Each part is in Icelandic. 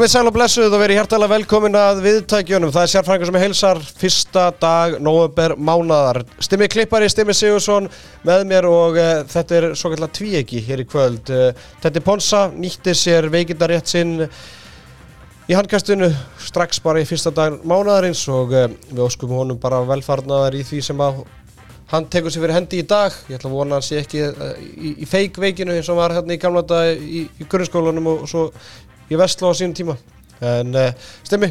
Komið sæl og blessuð og verið hjertalega velkomin að viðtækjunum. Það er sérfræðingur sem er heilsar fyrsta dag, november, mánadar. Stimmi Klippari, Stimmi Sigursson með mér og uh, þetta er svo kallar tvíegi hér í kvöld. Uh, Tetti Ponsa nýtti sér veikindarétt sinn í handkastinu strax bara í fyrsta dag mánadarins og uh, við óskum honum bara velfarnaðar í því sem að hann tekur sér fyrir hendi í dag. Ég ætla að vona að hann sé ekki í, í feik veikinu eins og var hérna í gamla dag í, í grunnskólanum og svo í Vestló á sínum tíma. En uh, stemmi,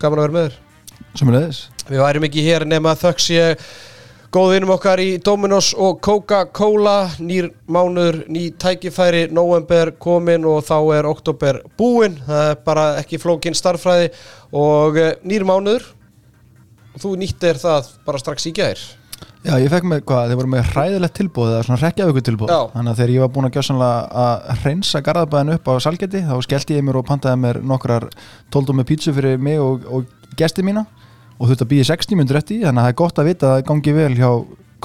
gaman að vera með þér. Sumulegis við værim ekki hér nema þöggs ég góðvinum okkar í Dominos og Coca-Cola. Nýr mánuður, ný tækifæri november komin og þá er oktober búinn, það er bara ekki flókin starfræði og uh, nýr mánuður. Og þú nýttir það bara strax í gær Já, ég fekk með hvað, þeir voru með hræðilegt tilbúð eða svona rekjaðu tilbúð Já. Þannig að þegar ég var búin að gjá sannlega að hreinsa garðabæðin upp á salgeti þá skellti ég mér og pantaði mér nokkrar tóldum með pítsu fyrir mig og, og gesti mína og þurfti að býja 60 minnur eftir þannig að það er gott að vita að það gangi vel hjá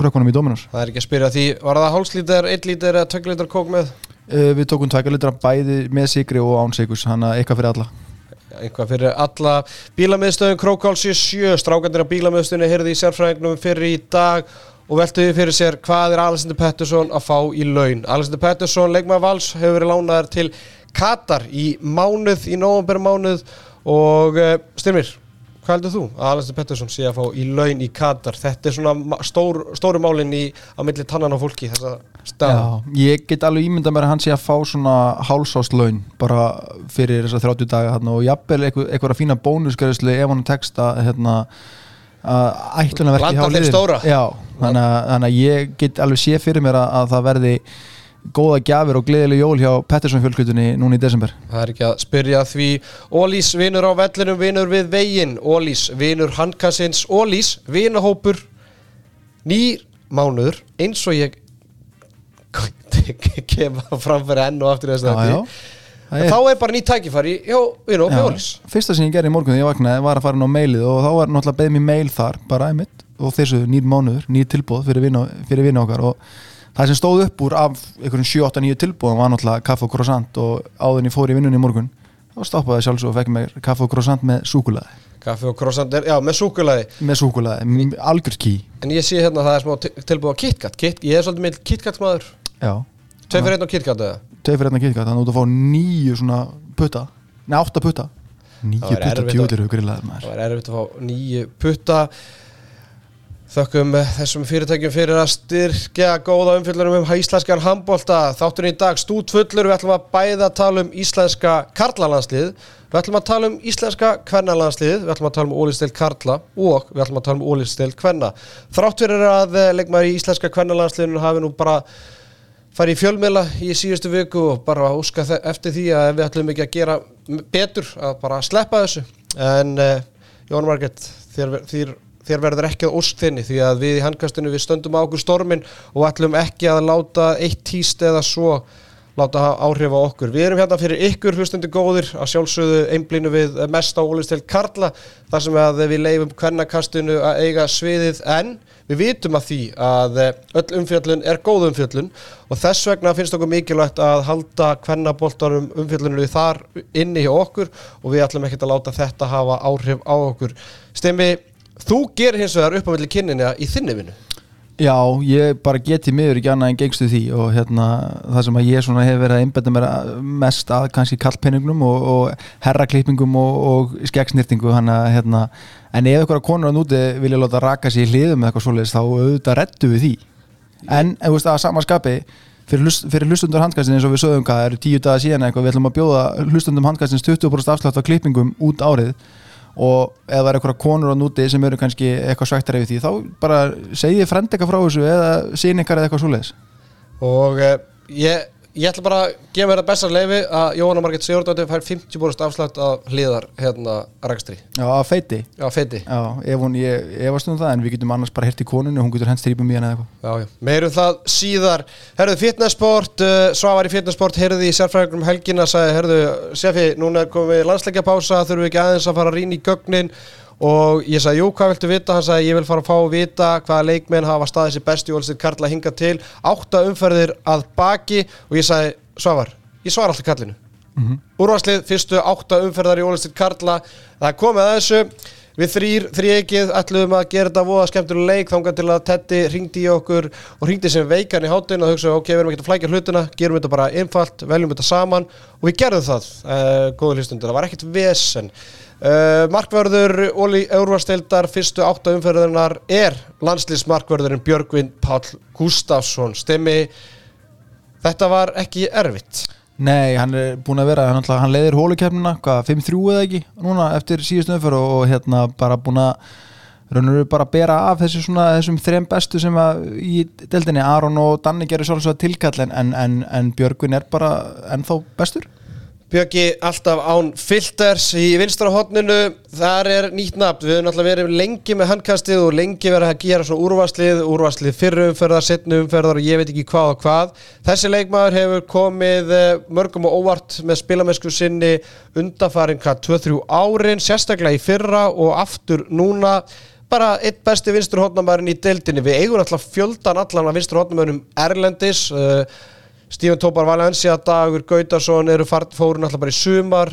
krökkunum í Dominos það er ekki að spyrja því, var það hálslítar, 1 lítar eða 2 lítar kók með? uh, Við tókum tvækjalitra bæði með sigri og án sigus, þannig að eitthvað fyrir alla einhvað fyrir alla bílamiðstöðun Krókálsi 7, strákandir á bílamiðstöðunni heyrði í sérfræðingnum fyrir í dag og veltuði fyrir sér hvað er Alexander Pettersson að fá í laun. Alexander Pettersson, leikmaður vals, hefur verið lánaðar til Katar í mánuð í nóvember mánuð og uh, Styrmir, hvað heldur þú? Að Alexander Pettersson sé að fá í laun í Katar. Þetta er svona stór, stóru málinn í á milli tannan á fólki þessa stað Já, ég get alveg ímyndað mér að hann sé að fá svona hálsáslaun bara fyrir þessa 30 daga hérna, og jafnvel eitthvað, eitthvað fína bónusgræðslu ef hann tekst að hérna, að ætlunarverki Landa þeim stóra. Já, þannig að, þannig að ég get alveg sé fyrir mér að, að það verði góða gjafir og gleðileg jól hjá Pettersson fjölskylduninni núna í desember. Það er ekki að spyrja því. Ólís vinur á vellinum, vinur við veginn. Ólís vinur handkassins Ólís vinahópur. Nýr mánuður eins og ég kem fram fyrir enn og aftur þess að. Það þá er bara nýtt tækifæri hjá vinahópi Já, Ólís. Fyrsta sem ég gerði í morgun þegar ég vaknaði var að fara inn á mailið og þá var náttúrulega beðið mér mail þar bara einmitt og þessu nýr mánuður, nýr tilbúð fyrir vinna okkar og það sem stóð upp úr af einhverjum 7-8-9 tilbúðum var náttúrulega kaffe og croissant og áður en ég fór í vinnunni í morgun þá stoppaði sjálfsög og fekk mér kaffe og croissant með súkulaði kaffi og croissant, er- já með súkulaði með súkulaði, algjör ký en ég sé hérna að það er smá til- tilbúið á KitKat. Kit, ég er svolítið með KitKat maður. Já, tvei fyrir einn á KitKat eða? Tvei fyrir hérna kitkat þannig að þú fá nýju svona putta. Nei, átta putta. Nýju putta, og grillaði maður. Það var erfitt að fá nýju putta Þökkum eh, þessum fyrirtækjum fyrir að styrkja góða umfyllunum um íslenskan handbólta Þátturinn í dag stút fullur Við ætlum að bæða að tala um íslenska karlalandslið Við ætlum að tala um íslenska kvennalandslið Við ætlum að tala um ólisteild karla Og við ætlum að tala um ólisteild kvenna. Þrátt fyrir að eh, leikmaður í íslenska kvennalandsliðinu hafi nú bara farið í fjölmiðla í síðustu viku og bara óska eftir því að við ætlum ekki að gera betur að bara sleppa þessu þér, ver- þér, þér verður ekki að ósk þinni því að við í handkastinu við stöndum á okkur stormin og ætlum ekki að láta eitt tíst eða svo láta áhrif á okkur. Við erum hérna fyrir ykkur hlustundi góðir að sjálfsögðu einblínu við mest á Ólistel Karla þar sem við leifum kvennakastinu að eiga sviðið en við vitum að því að öll umfjöllun er góð umfjöllun og þess vegna finnst okkur mikilvægt að halda kvennaboltarum umfjöllunum þar inni hjá okkur og við ætlum ekkert að láta þetta hafa áhrif á okkur. Stemmi, þú gerir hins vegar upp á milli kynninja í þinni vinnu. Já, ég bara geti miður ekki annað en gengstu því og hérna það sem að ég svona hef verið að einbetta mér mest að kannski kallpenningnum og, og herraklippingum og, og skeggsnýrtingu hérna en ef einhverja konur að núti vilja láta raka sér í hliðum eða eitthvað svoleiðis þá auðvitað rettu við því en ef þú veist að sama skapi fyrir hlustundur handkastin eins og við sögum hvað það eru tíu dagar síðan eitthvað við ætlum að bjóða hlustundum handkastins 20% afslátt á klippingum út árið og ef það er eitthvað konur á núti sem eru kannski eitthvað svægtar yfir því þá bara segið frend eitthvað frá þessu eða sín ykkar eða eitthvað svoleiðis. Og uh, ég, ég ætla bara að gefa mér það besta leifi að Jóhanna Marget Sigurdóttir fær 50% afslætt af hliðar hérna rakstri. Já, að feiti. Já, feiti. Já, ef hún, ég efast um það en við getum annars bara hirt í konunni og hún getur hent strípum í hana eða eitthvað. Já, já, meirum það síðar. Herðu, fitnessport, uh, Svavar í fitnessport heyrði í sérfræðingum um helgina sagði, herðu, sefi, núna er komið landsleikjapása þurfum við ekki aðeins að fara að rýna í gögnin og ég sagði, jú, hvað viltu vita? Hann sagði, ég vil fara að fá að vita hvaða leikmenn hafa staðið sér best í Ólstir Karla hinga til. Átta umferðir að baki. Og ég sagði, Svavar, ég svara alltaf kallinu. Úrvarslið, fyrstu átta umferðar í Ólistit Karla. Það komið að þessu við þrýr, þrýegið ætluðum að gera þetta voða skemmtuleg leik þángar til að Teddy ringdi í okkur og ringdi sem veikan í hátinn og hugsa ok, við erum ekki að flækja hlutina, gerum þetta bara einfalt, veljum þetta saman. Og við gerðum það uh, góðu hlustundur, það var ekkert vesen. Uh, Markvörður Óli Euróvasteildar fyrstu átta umferðunar er landslýsmarkvörðurinn Björgvin Páll Gustafsson stemmi þetta var ekki erfitt Nei, hann er búin að vera, hann, hann leiðir hólukefnina, hvað, 5-3 eða ekki núna eftir síðustu umfyrir og, og hérna bara búin að raunur bara að bera af þessu svona, þessum þrem bestu sem að í deildinni Aron og Danni gerir svolítið tilkall en, en, en, Björgvin er bara ennþá bestur Bjöggi alltaf án filters í vinstra hotninu, þar er nýtt nafn, við höfum alltaf verið lengi með handkastið og lengi verið að gera svona úrvarslið, úrvarslið fyrru umferðar, setnu umferðar og ég veit ekki hvað og hvað. Þessi leikmaður hefur komið eh, mörgum og óvart með spilamennsku sinni undafarin hvað 2-3 árin, sérstaklega í fyrra og aftur núna bara eitt besti vinstur hotnamærin í deildinni. Við eigum alltaf fjöldan allan af vinstur hotnamærinum Erlendis, uh, Stífan Tópar Valencia, Dagur Gautarsson eru fóru náttúrulega bara í sumar.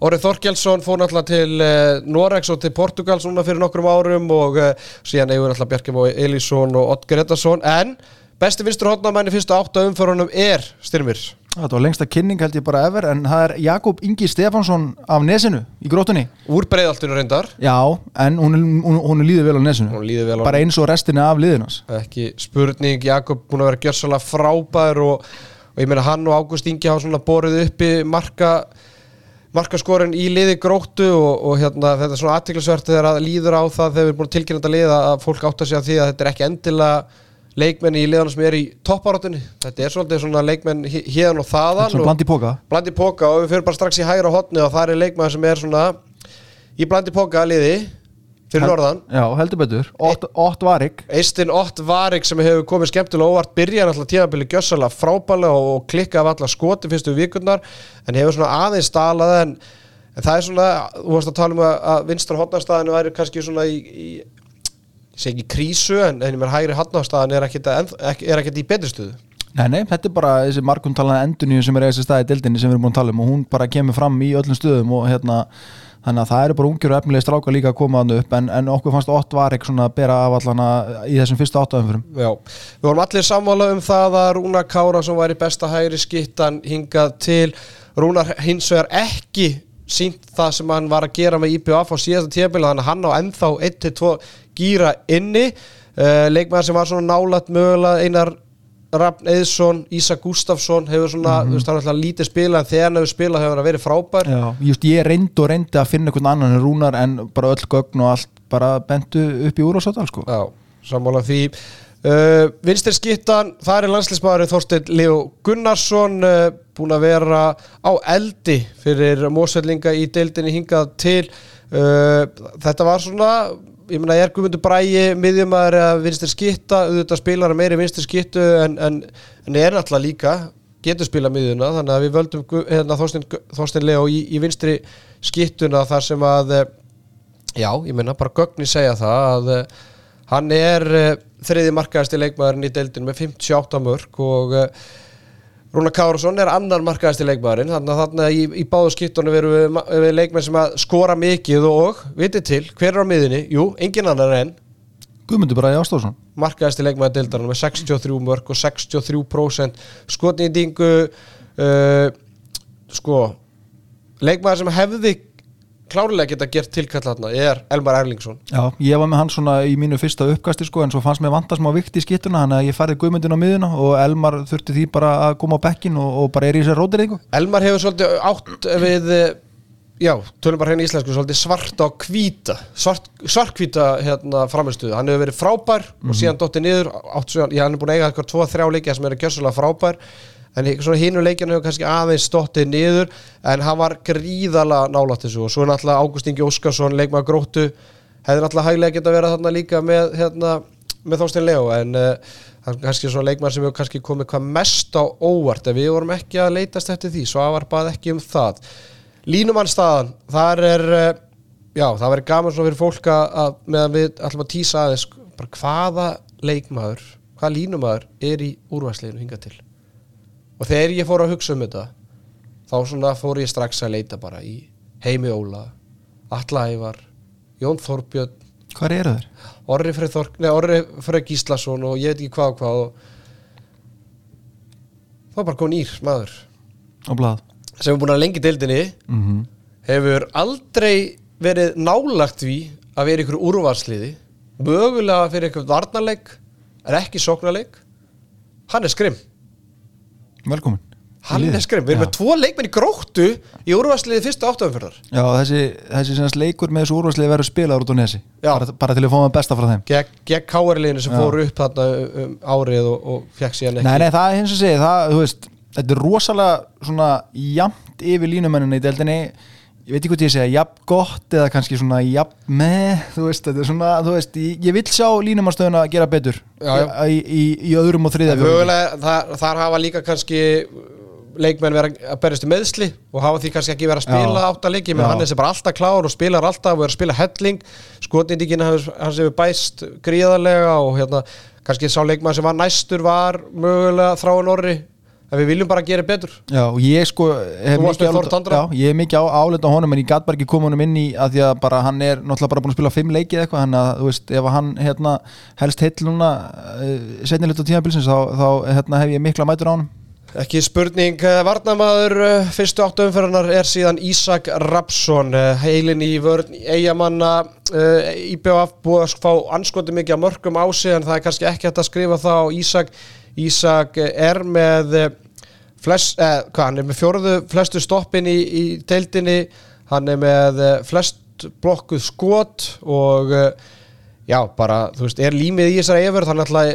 Orið Þorkjálsson fór náttúrulega til uh, Norex og til Portugals núna fyrir nokkrum árum og uh, síðan eigum náttúrulega Bjarkjum og Elísson og Ottger Eddarsson en besti vinstur hodnamenni fyrstu átta umförunum er Styrmir. Þetta var lengsta kynning held ég bara ever en það er Jakob Ingi Stefansson af Nesinu í grótunni Úr breiðaltinu reyndar. Já, en hún, hún, hún líður vel á Nesinu. Hún líður vel á bara eins og restina af liðinans Ekki spurning, Jakob búin að vera gjörsalega frábær og, og ég meina hann og Ágúst Ingi hafa svona borið uppi marka markaskorin í liði gróttu og, og hérna, þetta er svona aðtiklisvert þegar að líður á það þegar við erum búin að tilkynna þetta lið að fólk átt að segja því að þetta er ekki endilega leikmenn í liðanum sem er í topparátunni þetta er svolítið svona leikmenn hérna og þaðan Svona blandi póka blandi póka og við fyrir bara strax í hægra hotni og það er leikmenn sem er svona í blandi póka liði fyrir norðan. Já, heldur betur. Ott, Ott Varik Eistin Ott Varik sem hefur komið skemmtilega óvart byrjar alltaf tímabili gjössalega frábælega og klikka af alla skoti fyrstu vikurnar en hefur svona aðeins stalað en, en það er svona, þú varst að tala um að, vinstra hotnarstaðinu væri kannski svona í, í ég segi ekki krísu en, en hægri hotnarstaðin er er ekkit í betri stuðu Nei, nei, þetta er bara þessi margum talaða endunni sem er eða þessi staði dildinni sem við erum búin að tala um og hún bara kemur fram í öllum stöðum og hérna þannig að það eru bara ungjur og efnilega stráka líka að koma hann upp. En, en okkur fannst Ott var ekki svona að bera af allana í þessum fyrsta áttaðum Já, við vorum allir samvála um það að Rúnar Kára sem var í besta hægri skittan hingað til Rúnar hins vegar ekki sínt það sem hann var að gera með IPF á síðasta tíabili þannig að hann á ennþá 1-2 gýra inni. Uh, leikmæðar sem var svona nálat mögulega einar Rafn Eðsson, Ísa Gustafsson hefur svona, mm -hmm. hann er alltaf lítið spila en þegar hann hefur spilað hefur hann verið frábær Já, just ég reyndi og reyndi að finna einhvern annan en Rúnar en bara öll gögn og allt bara bentu upp í úrásáttal sko. Já, sammála því uh, Vinstir skittan, það er landslýsmaður Þorstein Leo Gunnarsson uh, búin að vera á eldi fyrir mósvellinga í deildinni hingað til uh, þetta var svona ég meina, er Guðmundur Bræi miðjumæður eða vinstir skitta, auðvitað spilar meiri vinstir skittu en, en, en er náttúrulega líka, getur spila miðjuna þannig að við völdum hérna, Þorstein Leo í, í vinstri skittuna þar sem að já, ég meina, bara gögni segja það að hann er þriði markaðasti leikmaðurinn í deildin með 58 mörg og Rúna Kárasson er annar markaðasti leikmaðurinn þannig að þarna í, í báðu skiptunum verum við, við leikmenn sem að skora mikið og vitið til, hver er á miðinni? Jú, engin annar en Guðmundur Bræði Ástórsson markaðasti leikmaður deildarinn með 63 mörg og 63% skotnýtingu uh, sko leikmaður sem hefði klárlega geta gert tilkallatna er Elmar Erlingsson. Já, ég var með hann svona í mínu fyrsta uppkasti sko en svo fannst mér vanta smá vikt í skittuna þannig að ég færði guðmyndin á miðuna og Elmar þurfti því bara að koma á bekkin og, og bara er í sér rótirðingu Elmar hefur svolítið átt við já, tölum bara hérna í íslensku svolítið svart á kvíta svart, svartkvíta hérna framistuðu hann hefur verið frábær mm -hmm. og síðan dóttið niður átt, já, hann er búin að eiga eitthvað 2-3 leikja sem eru gjössalega frábær en svona hínu leikinu hefur kannski aðeins stóttið niður en hann var gríðala nálátt þessu. Og svo er náttúrulega Ágúst Ingi Óskarsson leikmaður gróttu hefði náttúrulega hæglega geta verið þarna líka með, hérna, með Þorstein Leo en uh, kannski svona leikmaður sem hefur kannski komið hvað mest á óvart en við vorum ekki að leitast eftir því. Svo var bara ekki um það. Línumannstaðan, þar er uh, já, það verður gaman svona fyrir fólk að meðan við ætlum að týsa aðeins hvaða leikmaður hvaða línumæður er í úrværsleginu hinga til og þegar ég fór að hugsa um þetta þá svona fór ég strax að leita bara í Heimi Óla Atla Ævar, Jón Þorbjörn. Hvað eru þeir? Orri Freyr, Þork, nei, Orri Freyr Gíslason og ég veit ekki hvað og hvað og þá var bara góð nýr maður. Og blað. Sem er búin að lengi deildinni. Mm hefur aldrei verið nálagt við að vera ykkur úrvarsliði mögulega fyrir ykkur varnarleik er ekki sóknarleik. Hann er skrim Velkomin. Hann Í liðið. skrim, við erum með tvo leikmenn í gróttu í úrvarsliði fyrstu áttöfumfjörðar Já, þessi, þessi sem leikur með þessu úrvarslið verður spilaður út á nesi. Bara, bara til að maður besta frá þeim. Gegn, gegn káarliðinu sem Já. fór upp þarna um árið og, og fekk síðan ekki. Nei, nei, það er hins að segja, það, þú veist Þetta er rosalega svona jamt yfir línumennina í deildinni Ég veit ekki hvað ég segja, jafn gott eða kannski svona jafn með, þú veist, þetta er svona, þú veist, ég, ég vil sjá línumannstöðuna gera betur Já, já. Í, í, í öðrum og þriðja mögulega, þar, þar hafa líka kannski leikmenn vera að berjast í meðsli og hafa því kannski ekki verið að spila Já. átta leiki, menn hann er sem bara alltaf klár og spilar alltaf og er að spila helling. Skotindíkin hans hefur bæst gríðarlega og hérna kannski sá leikmann sem var næstur var mögulega þráin orri en við viljum bara gera betur. Já, og ég sko? Já, ég hef mikið á, álit á honum en ég gat bara ekki koma honum inn í að því að bara hann er náttúrulega bara búin að spila fimm leiki eða eitthvað, hann að þú veist, ef hann hérna helst heill núna uh, setni hluta tímabilsins þá, þá hérna hef ég mikla mætur á honum. Ekki spurning, eh, varnamaður eh, fyrstu áttu umferðarnar er síðan Ísak Rapsson, eh, heilin í vörn eigamanna IBF búið að fá anskoti mikið að mörgum á sig en það er kannski ekki hægt að skrifa það á Ísak Ísak er með eh, flest, eh, hvað, hann er með fjóruðu flestu stoppin í, í deildinni. Hann er með eh, flest blokkuð skot og eh, já, bara, þú veist, er límið í þessari yfir þannig að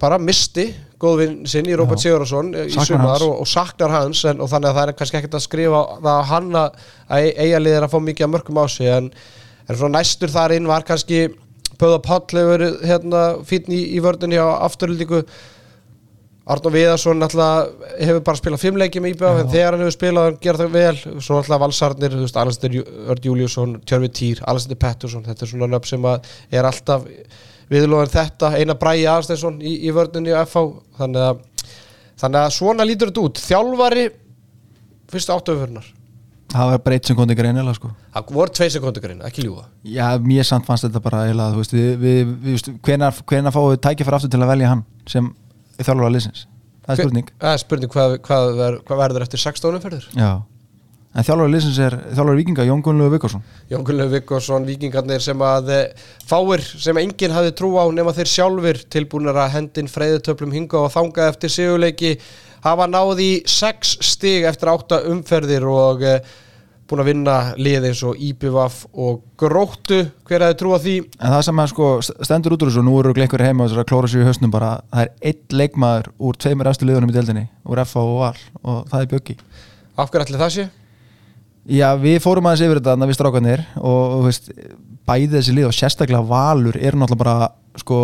bara misti góðvinn sinn í Róbert Já. Sigurðarsson í sumar og, og saknar hans en, og þannig að það er kannski ekkert að skrifa það að hann að að eiga liðir að fá mikið að mörgum á sig en, en svona næstur þar inn var kannski Böða Páll hefur verið hérna fínn í, í vördunni á afturlíku Arnó Viðarsson náttúrulega hefur bara spilað fimm leiki með IBF en þegar hann hefur spilað hann gera það vel. Svo náttúrulega valsarnir, þú veist, Alestir Örd Júliusson, Tjörfi Týr, Alestir Pettersson þetta er svona nöfn sem er alltaf viðlóðan þetta, eina bræði aðstæðsson í, í vördunni á FH þannig að, þannig að svona lítur þetta út. Þjálfari fyrstu áttöfurnar það var breytt sem kondi greinilega sko. Það voru tvei sekundugurinn, ekki ljúa Já, mér samt fannst þetta bara eiginlega, þú veist, við, við, við, að sem þjálfur að liðsins. Það er spurning. Það er spurning hvað, hvað, ver, hvað verður eftir 16 umferðir Já, en þjálfur að liðsins er þjálfur vikinga, Jón Gunnlegu Vikarsson Jón Gunnlaug Vikkorsson, vikingarnir sem að eh, fáir sem enginn hafði trú á nema þeir sjálfur tilbúinir að hendin freyðutöflum hinga og þanga eftir sigurleiki hafa náði sex stig eftir átta umferðir og eh, búin að vinna lið eins og IBVF og Gróttu, hver hefði trú á því? En það sem að sko stendur út úr þessu og nú eru einhver heima og þessar að klóra sér í hausnum bara það er einn leikmaður úr tveimur eftir liðunum í deildinni úr FA og Val og það er Bjöggi af hverju ætli það sé? Já, við fórum aðeins yfir þetta þarna við strákanir og, og veist, bæði þessi lið og sérstaklega Valur eru náttúrulega bara sko,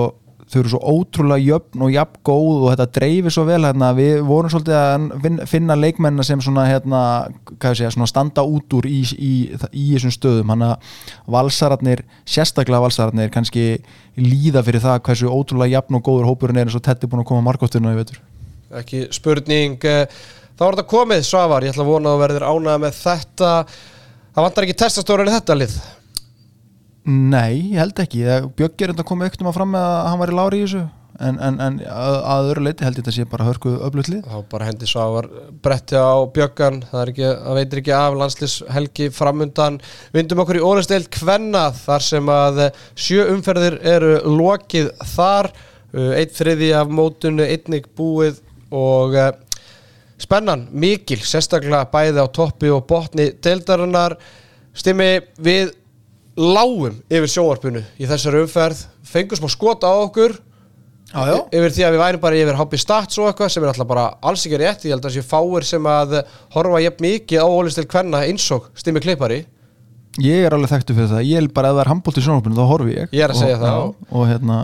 þau eru svo ótrúlega jöfn og jafn góð og þetta dreifir svo vel hérna, við vorum svolítið að finna, leikmennina sem svona, hérna, segja, svona standa út úr í, í, í, þessum stöðum. Hann að valsararnir, sérstaklega valsararnir kannski líða fyrir það hversu ótrúlega jafn og góður hópurinn er eins og Teddy búin að koma markótturinn á í vetur. Ekki spurning eh, þá er þetta komið Svavar, ég ætla að vona að þú verðir ánað með þetta. Það vantar ekki testastóran í þetta lið Nei, ég held ekki. Bjöggi er enda komið ekkert um að fram með að hann var í lári í þessu. En, en, en að, að öðru leiti held ég þetta sé bara hörkuð öflutlið þá bara hendi Svavar bretti á bjöggan það ekki, það veitir ekki af landslis helgi framundan, vindum okkur í ólisteild kvenna þar sem að sjö umferðir eru lokið þar, uh, eitt þriði af mótunu, einnig búið og uh, spennan mikil, sérstaklega bæði á toppi og botni deildarinnar. Stimmi við lágum yfir sjónvarpinu í þessari umferð. Fengum smá skot á okkur. Já. yfir því að við værum bara yfir hobby stats og eitthvað sem er alltaf bara alls ekki rétt. Ég held að sé fáir sem að horfa jafn mikið á ólistil kvenna eins og stimmi klippari. Ég er alveg þekktu fyrir það, ég er bara að það er handbólt í sjónarpunum þá horfi ég. Ég er að segja og, það. já, og hérna,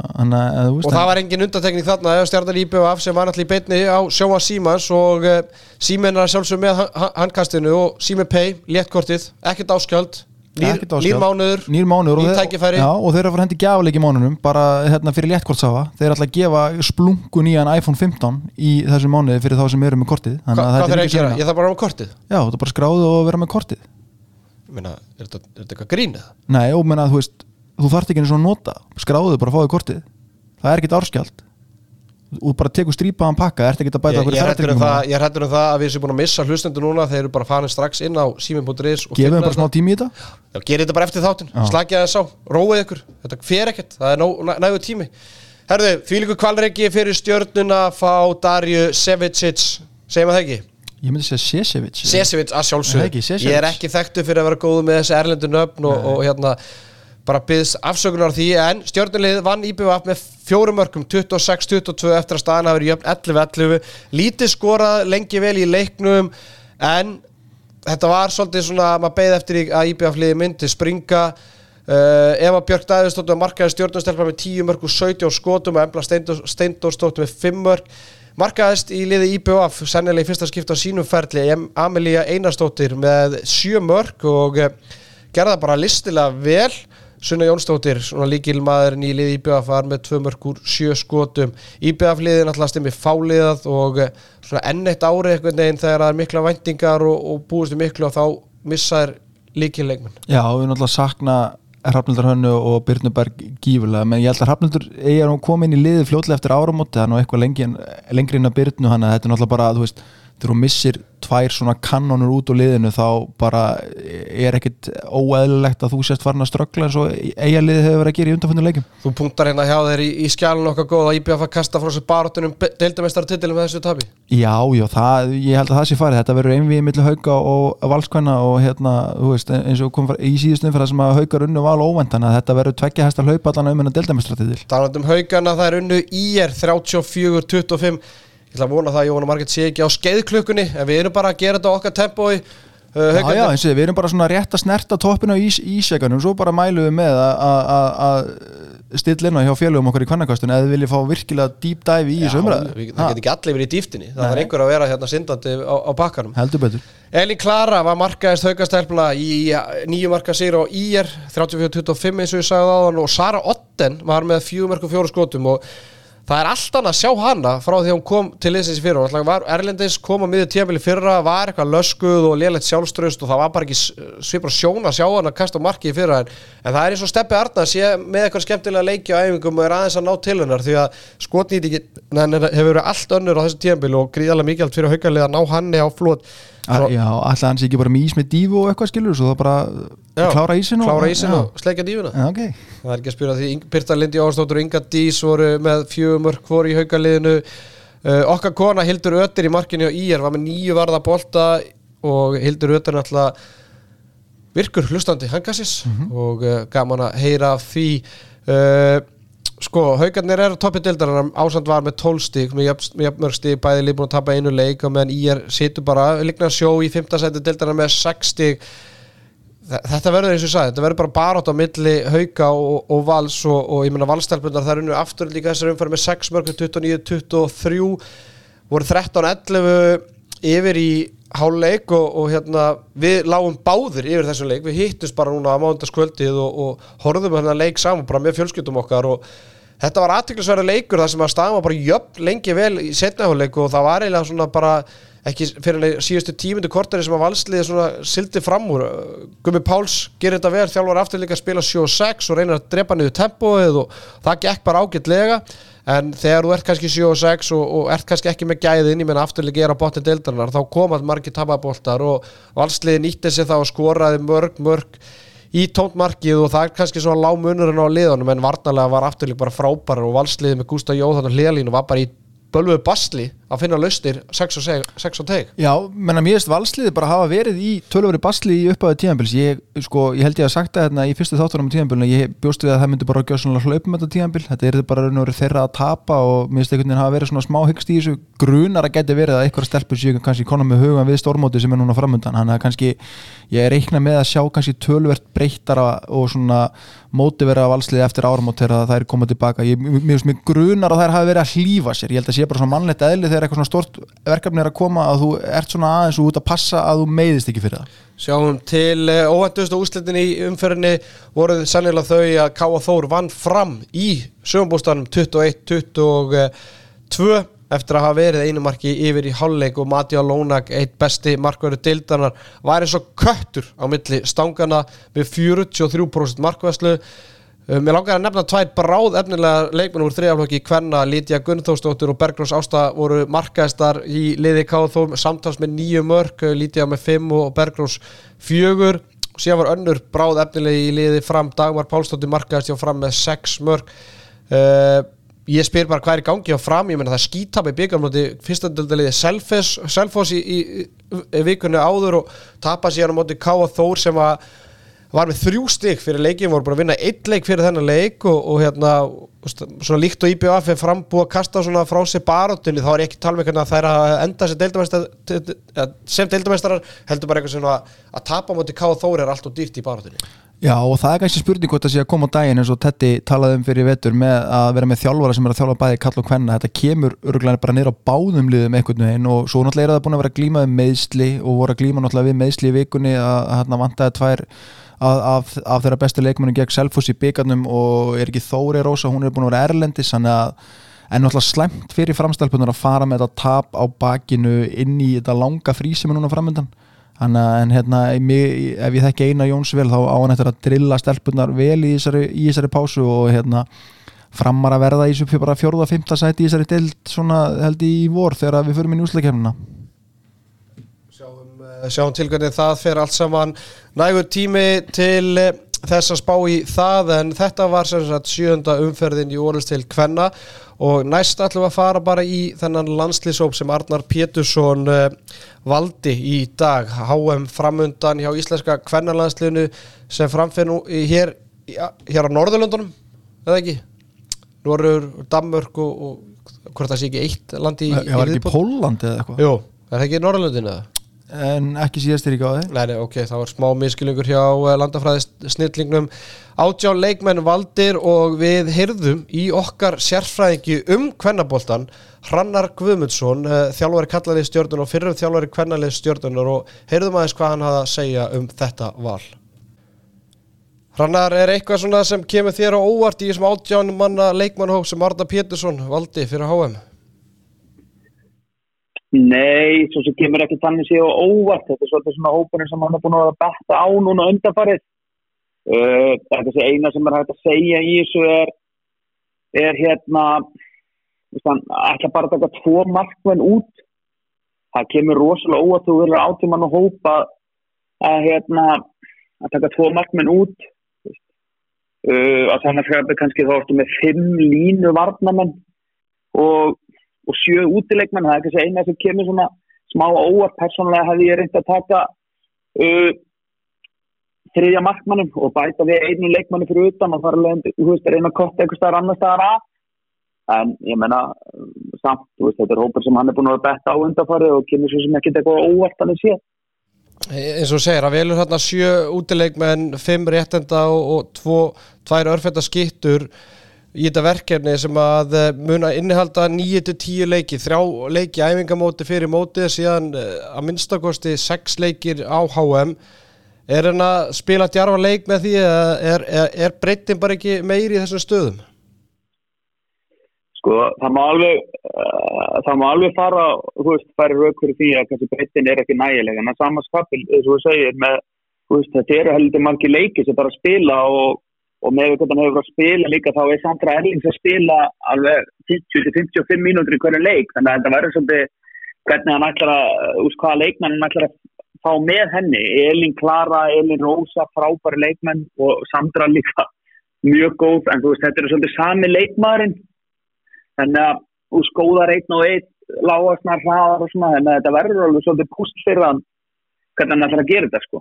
þú veist og það var engin undantekning þarna eða stjarnar IBF sem var náttúrulega í beinni á sjóa Símans og uh, Símen er sjálfsög með han- han- handkastinu og Símen Pay, léttkortið, ekkert áskjöld nýr, mánuður nýr mánuður og, þeir- já, og þeir eru að fara hendi gjafleik í mánunum bara hérna fyrir léttkortsafa þeir ætla að gefa splungu nýjan iPhone 15 í þessum mánuði fyrir þá sem eru með kortið. Hva, hvað þarf er ég ekki að gera? Ég þarf bara að hafa kortið. Já, er bara skráðu og vera með kortið. Meina, er þetta, eitthvað grínið? nei, og menna, þú veist, þú þarft ekki einu svona nota. Skráðu bara að fáið kortið. Það er ekkit árskjald og bara tekur strípaðan pakka, ert ekki að bæta okkur ég, er hræddur um ég er um það að við séum búin að missa hlustendur núna þeir eru bara farin strax inn á símin.is gefum við bara smá tími í þetta? Já, gerið þetta bara eftir þáttun, slagja þess á, róið ykkur. Þetta fer ekkert, það er nóg- næ- nægur tími. Herðu, því líku kvalreiki fyrir stjörnuna fá Darju Sevicic. Segjum að það ekki? ég myndi segja Sesevic Sesevic að sjálfsög. Ég er ekki þekktu fyrir að vera góð með þessi erlendu nöfn og, og hérna bara byggðs afsökunar því en stjórnulið vann IBVF með fjórum mörgum 26-22 eftir að staðan hafi verið jöfn 11-11 lítið skorað lengi vel í leiknum en þetta var svolítið svona maður beigð eftir að IBVF liði myndi springa. Uh, Eva Björk Dæðustóttur markaði stjórnustelpa með 10 mörg og 17 skotum og Embla Steindórstóttur með 5 mörg markaðist í liði IBVF sennilega í fyrsta skipta á sínum ferli Amelía Einarstóttir með 7 mörg og uh, gerða bara listilega vel Sunna Jónsdóttir, svona líkilmaðurinn í liði IBF var með tvö mörg úr sjö skotum. IBF liðið náttúrulega stimmi fáliðað og eh, svona enn eitt ári einhvern veginn þegar það er mikla væntingar og, og búist við miklu og þá missaðir líkilleikmenn Já, við náttúrulega sakna Hrafnildur Hönnu og Byrnuberg gífulega, menn ég held að Hrafnildur eigi að koma inn í liðið fljótlega eftir áramóti það er nú eitthvað lengi, lengri inn að Byrnu hann að þetta er náttúrulega bara, þú veist, þegar þú missir tvær svona kannonur út úr liðinu þá bara er ekkit óeðlilegt að þú sést farin að ströggla eins og eiga liðið hefur verið að gera í undanfjöndum leikum Þú punktar hérna hjá þeir í, í skjálun okkar góð að IBF að kasta frá sér baróttunum deildamestaratitilum með þessu tabi Já, já, það, ég held að það sé farið. Þetta verður einvið millir hauka og valskvæna og hérna, þú veist, eins og kom í síðustum fyrir það sem að haukar unnu val óvænt þannig að þetta verður tveggja hesta hlaupa allan um hennar deildamestratitill Talandi haugana, það er unnu IR 34-25 Ég ætla að vona það að Jóhanna Marget sé ekki á skeiðklukkunni en við erum bara að gera þetta okkar tempói. Uh, Já, já, eins og við erum bara svona rétt að snerta toppinu á ís, ísjaganum, svo bara mælum við með að- stilla inn á hjá félögum okkar í kvannakastunni eða við viljum fá virkilega deep dive í þessu umræðu Ha, það get ekki allir verið í dýftinni það var einhver að vera hérna syndandi á, á bakkanum. Heldur betur. Elin Klara var markaðist haugastælpla í nýju marka sigur á IR 34-25 eins og ég sagði á og Sara Otten var með fjögur mörgum fjóru skotum og það er allt annað að sjá hana frá því að hún kom til liðsins í fyrra. Og var Erlendis kom á miður tímafili fyrra var eitthvað löskuð og lélætt sjálfströst og það var bara ekki svipur sjón að sjá hana að kasta á marki í fyrra. En, en það er eins og Steppi Arnars sé með eitthvað skemmtilega leiki á æfingum og er aðeins að ná til hennar því að skotnýti hefur verið allt önnur á þessu tímafili og gríðarlega mikilvægt fyrir haukalið að ná hanni á flot Svo, Já, alltaf hans ekki bara með ís með dífu og eitthvað skilur svo það bara Já, klára ísinn og, og sleikja dífuna Já, ok. Það er ekki að spyrja því Birta Lindi Ástóttur og Inga Dís voru með fjögumörk voru í haugaliðinu. Uh, okkar kona Hildur Ötter í markinu og Ír var með nýju varða bolta og Hildur Ötter er alltaf virkur hlustandi hangassis og uh, gaman að heyra því. Uh, sko, haugarnir eru toppið dildarar ásand var með 12 stík með jafn- með jafn mörg stík, bæði líf búin að tapa einu leik og meðan Ír situr bara líkna sjó í 5. seti dildarar með 6 stík Þetta verður eins og ég sagði, þetta verður bara barátt á milli hauka og, og vals og, og ég meina valstelpundar það er unnu aftur líka þessar umfæri með 6 mörgum 29-23 voru 13-11 yfir í háluleik og, og hérna við lágum báðir yfir þessum leik. Við hittust bara núna á mándaskvöldið og, og horfðum hérna leik saman bara með fjölskyldum okkar og þetta var aðtiklisverða leikur þar sem að staðum bara jöfn lengi vel í setnaháleik og það var eiginlega svona bara ekki fyrir síðustu tímundu kortari sem að valsliði svona sildi fram úr. Gummi Páls gerir þetta vel, þjálfur aftur líka að spila 7-6 og reynir að drepa niður tempóið og það gekk bara ágætlega en þegar þú ert kannski 7-6 og, og ert kannski ekki með gæðin, ég menna afturlega er á botni deildarinnar, þá komað margir tapaboltar og valsliði nýtti sig þá og skoraði mörg, mörg í tóntmarkið og það er kannski svona lág munurinn á liðunum en varnalega var afturlega bara frábærar og valsliði með Gústa Jóðan og Hliðalínu var bara í bölvuðu basli að finna laustir 6 og, teg Já, menna mér veist valsliði bara hafa verið í tölvöri basli í upphafi tíðanbils ég, sko, ég held ég að sagt það hérna í fyrstu þáttunum tíðanbilinu, ég bjóst við að það myndi bara gjössanlega hlaupum þetta tíðanbil, þetta er bara verið þeirra að tapa og mér veist einhvern veginn hafa verið svona smá hyggst í þessu. Grunar að geti verið að eitthvað stelpur séu kannski konar með hugan við stormóti sem er núna framundan, hann er kannski ég er reikna með að sjá kannski tölvert breyttara og svona mótivera valsliði eftir áramót þegar það er komað tilbaka ég, mér mig grunar að þær hafi verið að hlýfa sér. Ég held að sé bara svona mannlegt eðli þegar þegar eitthvað svona stort verkefni er að koma að þú ert svona aðeins út að passa að þú meiðist ekki fyrir það? Sjáum til uh, óhættustu úslitin í umferðinni voruð sannilega þau að Káa Þór vann fram í sögumbústanum 21-22 eftir að hafa verið einumarki yfir í hálfleik og Matjá Lónag, eitt besti markverður dildanar, var eins og köttur á milli stangana með 43% markværslu Um, ég langar að nefna tvær bráð efnilega leikmenn úr þriðaflokki Kvenna, Lítja Gunnþórsdóttur og Bergrós Ásta voru markaðistar í liði Káþóm samtals með nýju mörg, Lítja með fimm og Bergrós fjögur. Og síðan var önnur bráð efnilega í liði fram Dagmar Pálsdóttir markaðist hjá fram með sex mörg uh, ég spyr bara hvað er í gangi á fram, ég menna það skítap í byggarmlóti fyrstandöldaliði Selfos í, í, í vikunni áður og tapa síðan á móti Káþór sem að var með þrjú stygg fyrir leikin, voru bara að vinna eitt leik fyrir þennan leik og, og hérna svona líkt og IBF er frambúið að kasta svona frá sig baróttunni, þá er ekki talveg að það er að enda sem deildamæstarar heldur bara eitthvað svona að tapa moti K.O. Þóri er allt og dýrt í baróttunni Já og það er kannski spurning hvort það sé að koma á daginn eins og Tetti talaði um fyrir vetur með að vera með þjálfara sem er að þjálfa bæði kall og hvenna þetta kemur öruglega bara neyra á báðum liðum einhvern veginn og svo náttúrulega er það búin að vera glímaði meðsli og voru að glíma náttúrulega við meðsli í vikunni að hérna vantaði tvær af, af þeirra bestu leikmennu gegn Selfos í byggarnum og er ekki Þóri Rósa, hún er búin að vera erlendis en náttúrulega slemt fyrir framstælpunar að fara með þetta tap á bakinu inn í þetta langa frí sem er núna framöndan en hérna ef ég þekki eina Jóns vel þá á hann eftir að drilla stelpunar vel í þessari, í þessari pásu og hérna framar að verða í þessu bara fjórða, fymta sæti í þessari deild svona held í vor þegar við förum í úsleikefnina Eh, sjáum til hvernig það fer allt saman nægur tími til eh, þess að spá í það en þetta var sem sagt sjönda umferðin í orðist til Kvenna og næst ætlum við að fara bara í þennan landslýsóp sem Arnar Pétursson uh, valdi í dag HM framundan hjá Íslenska Kvennalandsliðinu sem framfinn hér, hér á Norðurlöndunum eða ekki? Norður, Danmörk og, og hvort það sé ekki eitt landi í Það var ekki Pólandi eða eitthvað? Jú, er það ekki Norðurlöndinu eða? En ekki síðastir í gáði. Nei, nei, ok, það var smá miskilingur hjá eh, landafræði snillingnum átjá leikmenn valdir og við heyrðum í okkar sérfræðingi um kvennaboltan Hrannar Guðmundsson eh, þjálfari kallalið stjórnun og fyrrum þjálfari kvennalið stjórnunar og heyrðum aðeins hvað hann hafði að segja um þetta val. Hrannar, er eitthvað svona sem kemur þér á óvart í þessum átján manna leikmannhóp sem Arda Pétursson valdi fyrir HM? Nei, svo sem kemur ekki þannig séu óvart, þetta er svolítið svona hópunir sem hann er búin að betta á núna undanfarið. Uh, þetta er eina sem er hægt að segja í þessu er er hérna ekki bara að taka tvo markmenn út. Það kemur rosalega óvart þú verður átíman að hópa að hérna að taka tvo markmenn út. Uh, þannig að kannski þá ertu með fimm línu varnamenn og og sjö útileikmenn, það er ekki eina sem kemur svona smá óvart, persónulega hefði ég reynd að taka uh, þriðja markmannum og bæta við einu leikmanni fyrir utan og fara að reyna að kotta einhver staðar annar staðar að. En ég menna samt, veist, þetta er hópar sem hann er búin að betta á undarfarið og kemur svo sem ekki eitthvað óvart hann er sér eins og segir, að velur hérna sjö útileikmenn, fimm réttenda og, tvo, tvær örfenda skittur í þetta verkefni sem að eh, muna innihalda 9-10 leiki, þrjá leiki æfingamóti fyrir mótið síðan eh, að minnstakosti 6 leikir á HM er hann að spila djarfa leik með því er, er, er breytin bara ekki meiri í þessum stöðum? Sko það má alveg uh, það má alveg fara þú veist, færi rauk fyrir því að þessi breytin er ekki nægilega en það er samanskapil, eins og þú segir með, þú veist, þetta eru heldur margi leiki sem bara spila og og með hvernig hann hefur að spila líka þá er Sandra Erlings að spila alveg 50-55 mínútur í hverju leik. Þannig að þetta verður svolítið hvernig hann ætlar að úr hvaða leikmann hann ætlar að fá með henni. Elin Klara, Elin Rosa, frábæri leikmann og Sandra líka mjög góð. En þú veist þetta er svolítið sami leikmaðurinn. Þannig að úr skóðar einn og einn lágasnar hraðar og svona þannig að þetta verður alveg svolítið púst fyrir hann hvernig hann ætlar að gera þetta sko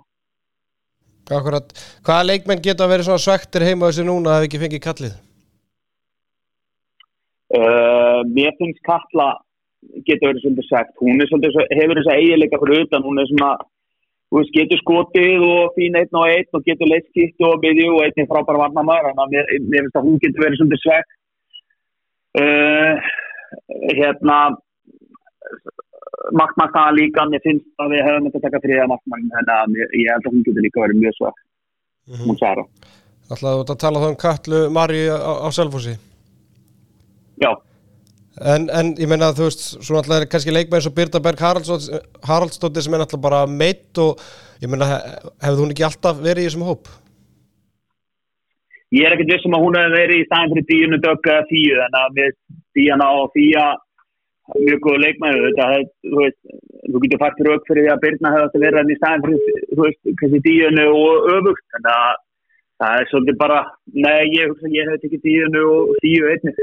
Akkurat, hvaða leikmenn geta að vera svona svektir heima þessi núna að við ekki fengið kallið? Uh, mér finnst kalla geta verið svolítið svekt, hún svolítið, hefur þess að eiginleika fyrir utan, hún er svona þú veist, getur skotið og fín einn og einn og getur leiðskitt og byggju og einn er frábæra varnamæður, en mér, mér finnst að hún getur verið svolítið svekt uh, hérna markmann það líka, mér finnst að við hefum þetta að taka þriða markmann, en að ég held að hún getur líka verið mjög svag, hún Sara. Alltaf þú ert að tala þá um Katlu Mari á, á Selfossi? Já, en, en ég meina þú veist, svona alltaf er kannski leikmenn eins og Birta Berg Haraldsdóttir, sem er alltaf bara meitt og ég meina hef- hefði hún ekki alltaf verið í þessum hóp? Ég er ekkert vissum að hún hefði verið í staðin fyrir díunu dögg eða tíu, en að við díjana og þýja mjög góðu leikmæðu, þetta, hefði- þú þú getur fært rauk fyrir því að Birna hefði átt að vera hann í staðin fyrir, þú veist, kannski díunu og öfugt, en að það er svolítið bara, nei, ég hugsa að ég hefði tekið díunu og tíu einnig.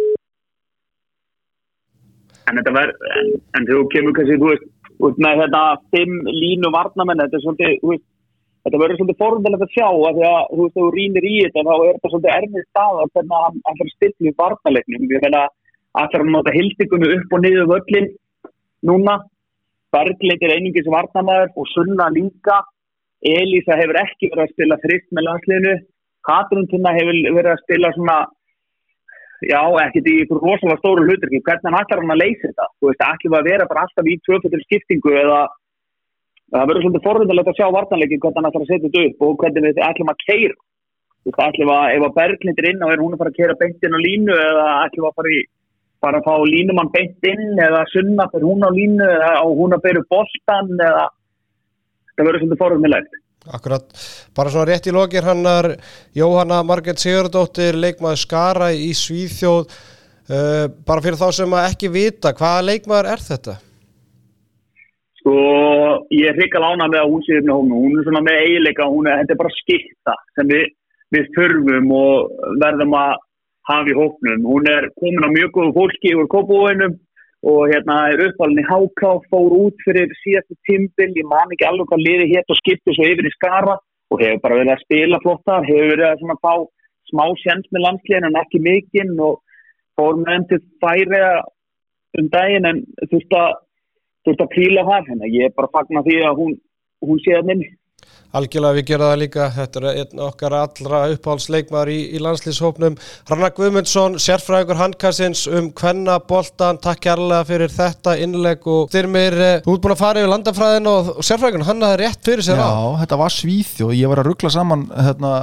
En þetta verð, en, en þú kemur kannski, þú veist, út með þetta fimm línu varnamenn, þetta er svolítið, þú veist, þetta verður svolítið forðanlegt að sjá að því að þú veist, þú rýnir í þetta þá er þetta svolítið erfið stað að hvernig hann nota hildikunni upp og niður völlin núna. Berglind er einingis varnamæður og Sunna líka. Elisa hefur ekki verið að spila frist með landsliðinu. Katrin Tinna hefur verið að spila svona já, ekkert í ykkur rosalega stóru hlutur hvernig ætlar hann að leysa þetta? Þú veist, ætlum við að vera bara alltaf í tvöfættil skiptingu eða það verður svolítið forröndilegt að sjá vartanleikin hvernig hann ætlar að setja þetta upp og hvernig við ætlum að keira þú veist, við að ef að Berglind er inn og er hún að fara að keira beint inn á línu eða ætlum við að fara, í, fara að fá línumann beint inn eða sunna fyrir hún á línu eða hún að byrja boltan eða það verður svolítið forröndilegt Akkurat, bara svona rétt í lokir hannar Jóhanna Marget Sigurdóttir leikmaður Skara í Svíþjóð uh, bara fyrir þá sem að ekki vita hvaða leikmaður er þetta? Sko, ég er hrikka lána með að hún sé upp með hónu. Hún er svona með eiginleika, hún er, þetta er bara skipta sem við, við þurfum og verðum að hafa í hóknum. Hún er komin á mjög góðu fólki yfir kópúinum og hérna er uppalinn í Háká, fór út fyrir síðastu tímbil, ég man ekki alveg hvað liði hétt og skipti svo yfir í Skara og hefur bara verið að spila flottar, hefur verið að svona fá smá sjens með landslegin en ekki mikinn og fór með henn til færi um daginn en þurft að þurft að píla það hérna. Ég er bara að fagna því að hún, hún sé að minni. Algjörlega við gerum það líka, þetta er einn okkar allra uppáhaldsleikmaður í, í landslýshópnum. Rannar Guðmundsson, sérfræðingur handkassins um hvenna boltan, takk kærlega fyrir þetta innleg og styrmir, eh, þú ert búin að fara yfir landafræðin og, og sérfræðingur hann hafði rétt fyrir sér á. Já, þetta var Svíþjóð, ég var að ruggla saman hérna,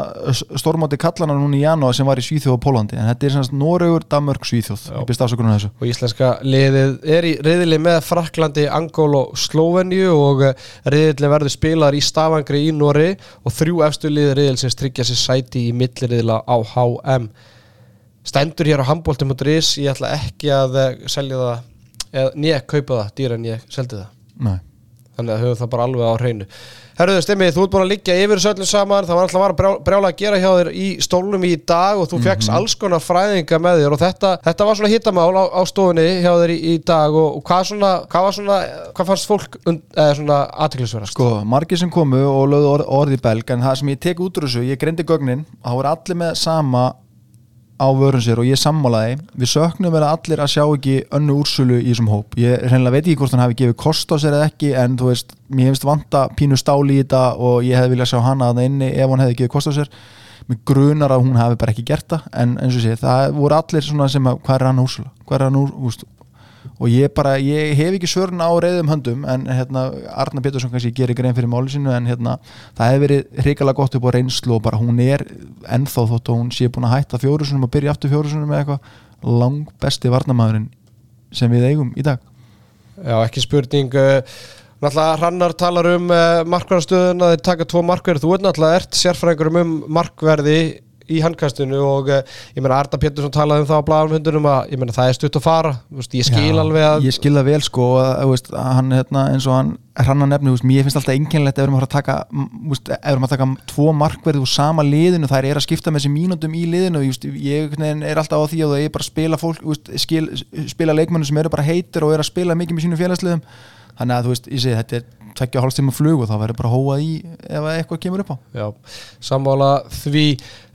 stórmáti kallana núna í janúar sem var í Svíþjóð og Pólandi en þetta er semst Noregur, Danmörk, Svíþjóð ég byrst afsökunum þessu. Og íslenska liðið er í reyðili með Fraklandi, Angól og Slóvenju og reyðili verður spilaðar í Stafangri í Nóri og þrjú efstu liðið reyðilsins tryggja sér sæti í millirriðila á HM stendur hér á handbóltum.is ég ætla ekki að eh, selja það eða nýja kaupa það dýra en ég seldi það. Nei. þannig að höfum það bara alveg á hreinu Herruðu Stemmi, þú ert búin að liggja yfir þessu öllu saman það var alltaf var brjá, brjála að gera hjá þér í stólnum í dag og þú mm Mhm. alls konar fræðinga með þér og þetta, þetta var svona hittamál á, á stofunni hjá þér í, í dag og, og hvað, svona, hvað var svona hvað fannst fólk und, eða svona aðtiklisverðast? Sko, margir sem komu og lögðu orð, orði belg en það sem ég tek út úr þessu, ég greindi gögnin þá voru allir með sama á vörun sér og ég sammálaði við söknum vera allir að sjá ekki önnu úrsölu í þessum hóp, ég reynilega veit ekki hvort hann hafi gefið kost á sér eða ekki en þú veist, mér hefist vanta pínu stáli í þetta og ég hefði viljað sjá hana að það inni ef hann hefði gefið kost á sér. Mér grunar að hún hafi bara ekki gert það en eins og sé, það voru allir svona sem að hvað er hann úrsölu, hvað er hann úr úst, og ég bara, ég hef ekki svörn á reyðum höndum en hérna Arna Pétursson kannski gerir grein fyrir máli sinu en hérna það hefur verið hrikalega gott upp á reynslu og bara hún er ennþá þótt og hún sé búin að hætta fjórusunum og byrja aftur fjórusunum með eitthvað lang besti varnamæðurinn sem við eigum í dag. Já, ekki spurning uh, Náttúrulega Hrannar talar um uh, markverðarstöðuna, þeir taka tvo markverði þú ert náttúrulega ert sérfræðingur um markverði í handkastinu og uh, ég meina Arda Pétursson talaði um það á blæðanfundunum að ég meina það er stutt að fara Vist, ég skil Já, alveg að ég skil það vel sko að, að, veist, að hann hérna, eins og hann hrannar nefni, veist, mér finnst alltaf einkennilegt ef við erum að taka veist, erum að taka tvo markverði úr sama liðinu þær er að skipta með þessi mínútum í liðinu veist, ég er alltaf á því að það er bara að spila fólk, veist, skil, spila leikmennu sem eru bara heitir og eru að spila mikið með sínum félagsliðum þannig að þú veist, ég segi þetta er tveggja hálfstíma flug og þá verður bara hóað í ef eitthvað kemur upp á Já, sammála því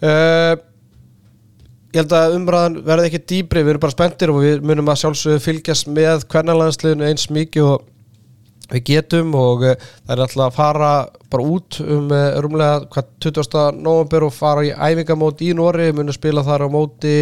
uh, Ég held að umræðan verði ekki dýbri, við erum bara spenntir og við munum að sjálfsögðu fylgjast með hvernalandsliðinu eins mikið og við getum og uh, það er alltaf að fara bara út um uh, rúmlega hvað 20. november og fara í æfingamót í Nóri, munum spila þar á móti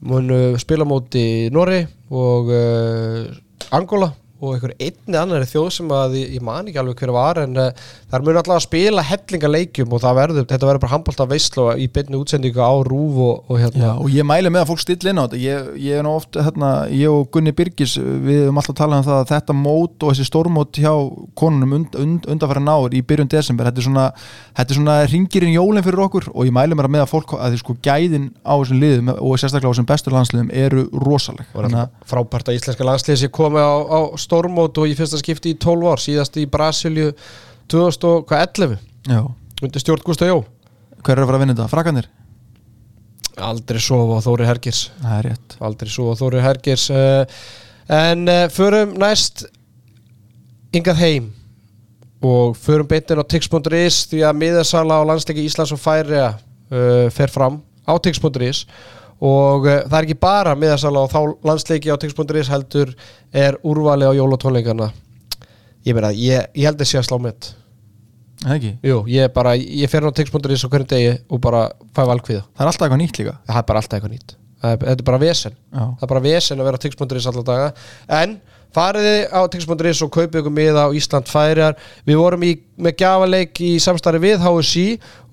munum spila móti Nóri og uh, Angola og einhver einni annari þjóð sem að ég, man ekki alveg hver var en uh, þar mun alltaf að spila hellinga leikjum og það verður, þetta verður bara handbólta veistlu í beinni útsendingu á rúf og, og hérna. Já, og ég mæli með að fólk stilla inn á þetta. Ég, ég er nú oft, hérna, ég og Gunni Birgis við höfum alltaf talað um það að þetta mót og þessi stórmót hjá konunum und, und, undanfæra náður í byrjun desember þetta er svona, þetta er svona ringirinn jólinn fyrir okkur og ég mæli með að fólk að því sko gæðin á þessum liðum og sérstaklega á þessum stórmót og í fyrsta skipti í 12 ár síðast í Brasilju 2011 undir stjórn Gustaf Jó. Hver er að fara að vinna þetta? Frakanir? Aldrei sofa á Þóri Hergirs Það er rétt. Aldrei sofa á Þóri Hergirs uh, En uh, förum næst yngað heim og förum beintin á tix.is því að miðarsala á landsleiki Íslands og Færiða uh, fer fram á tix.is og það er ekki bara miðarsala á þá landsleiki á tix.is heldur er úrvali á jólatónleikana. Ég meina, ég, ég held að það sé að slá mitt ekki? Jú, ég bara, ég fer á tix.is á hvernig degi og bara fæ valkviða Það er alltaf eitthvað nýtt líka? Það er bara alltaf eitthvað nýtt. Þetta er bara vesen. Já. Það er bara vesen að vera á tix.is alltaf daga. En fariði á tix.is og kaupið ykkur miða á Ísland færiar Við vorum í, með gjafaleik í samstarfi við HSI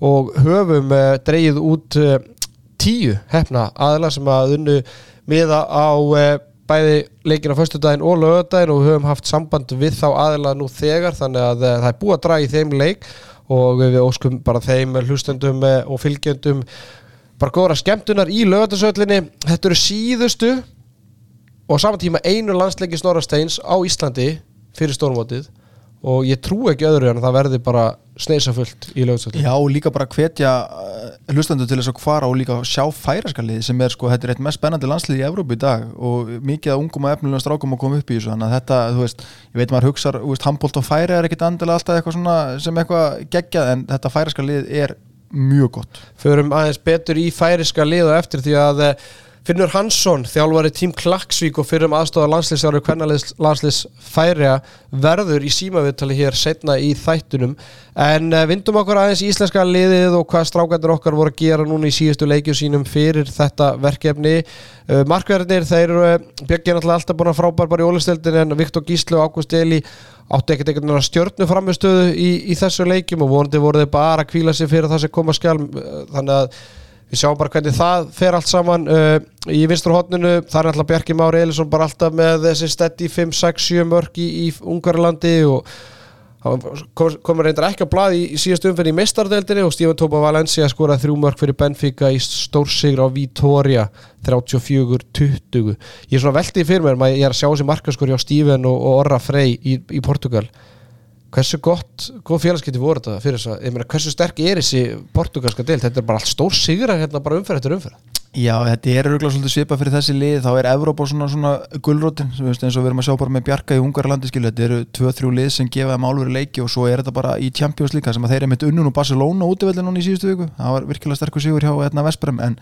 og höfum uh, dreigið út uh, tíu hefna aðla sem að unnu miða á uh, bæði leikin á förstudaginn og lögadaginn og höfum haft samband við þá aðila nú þegar þannig að uh, það er búið að draga í þeim leik og við óskum bara þeim hlustendum uh, og fylgjendum bara góðra skemmtunar í lögadasöllinni þetta eru síðustu og saman tíma einu landsleiki Snorasteins á Íslandi fyrir stórmótið og ég trú ekki öðru en það verði bara sneisafullt í lögadasöllinni Já, líka bara hvetja uh, hlustendur til þess að fara og líka sjá færaskalið sem er sko, þetta er eitt mest spennandi landslið í Evrópu í dag og mikið að ungum og efnilegum strákum að koma upp í þessu, þannig að þetta, þú veist ég veit maður hugsa, þú veist, handbólt og færi er ekkit andilega alltaf eitthvað svona sem eitthvað geggjað en þetta færaskalið er mjög gott. Förum aðeins betur í færiska lið og eftir því að eh, Finnur Hansson, þjálfari tím Klagsvík og fyrir um aðstofar landslýsjáru hvernaliðs landsliðs færiða verður í símaviðtali hér setna í þættunum en uh, vindum okkur aðeins í íslenska liðið og hvað strákættur okkar voru að gera núna í síðustu leikju sínum fyrir þetta verkefni. Uh, Markverðinir, þeir Björn er alltaf búin að frábær bara í ólisteldin en Viktor Gíslu og Ágúst Eli áttu ekkert einhvern veginn að stjórnu framistöðu í, í þessu leikjum og vonandi voru þeir bara að kvíla sig fyrir það sem koma skjálm þannig að við sjáum bara hvernig það fer allt saman uh, í vinstur hodninu, það er alltaf Bjarki Mári Elisson bara alltaf með þessi stetti 5, 6, 7 mörg í, í Ungarlandi og kom, komur reyndar ekki á blað í, í síðast umfenni í meistardeldinni og Stífan Tópa Valencia skoraði þrjú mörg fyrir Benfica í stórsigur á Vítoria 34-20 ég er svona veldið fyrir mér, ég er að sjá þessi markaskori á Stífan og, og Orra Frey í, í Portugal hversu gott, góð félagskipti voru þetta fyrir þess að, ég meina, hversu sterk er þessi portugalska deilt, þetta er bara allt stór sigra hérna bara umferð eftir umferð. Já, þetta er öruglega svolítið svipað fyrir þessi lið. Þá er Evrópa svona, svona gullrótin eins og við erum að sjá bara með Bjarka í Ungarlandi skilu, þetta eru 2-3 lið sem gefa þeim álveri leiki og svo er þetta bara í Champions líka sem að þeir eru mitt unnun og Barcelona útvöldin núna í síðustu viku, það var virkilega sterkur sigur hjá hérna Vesprem en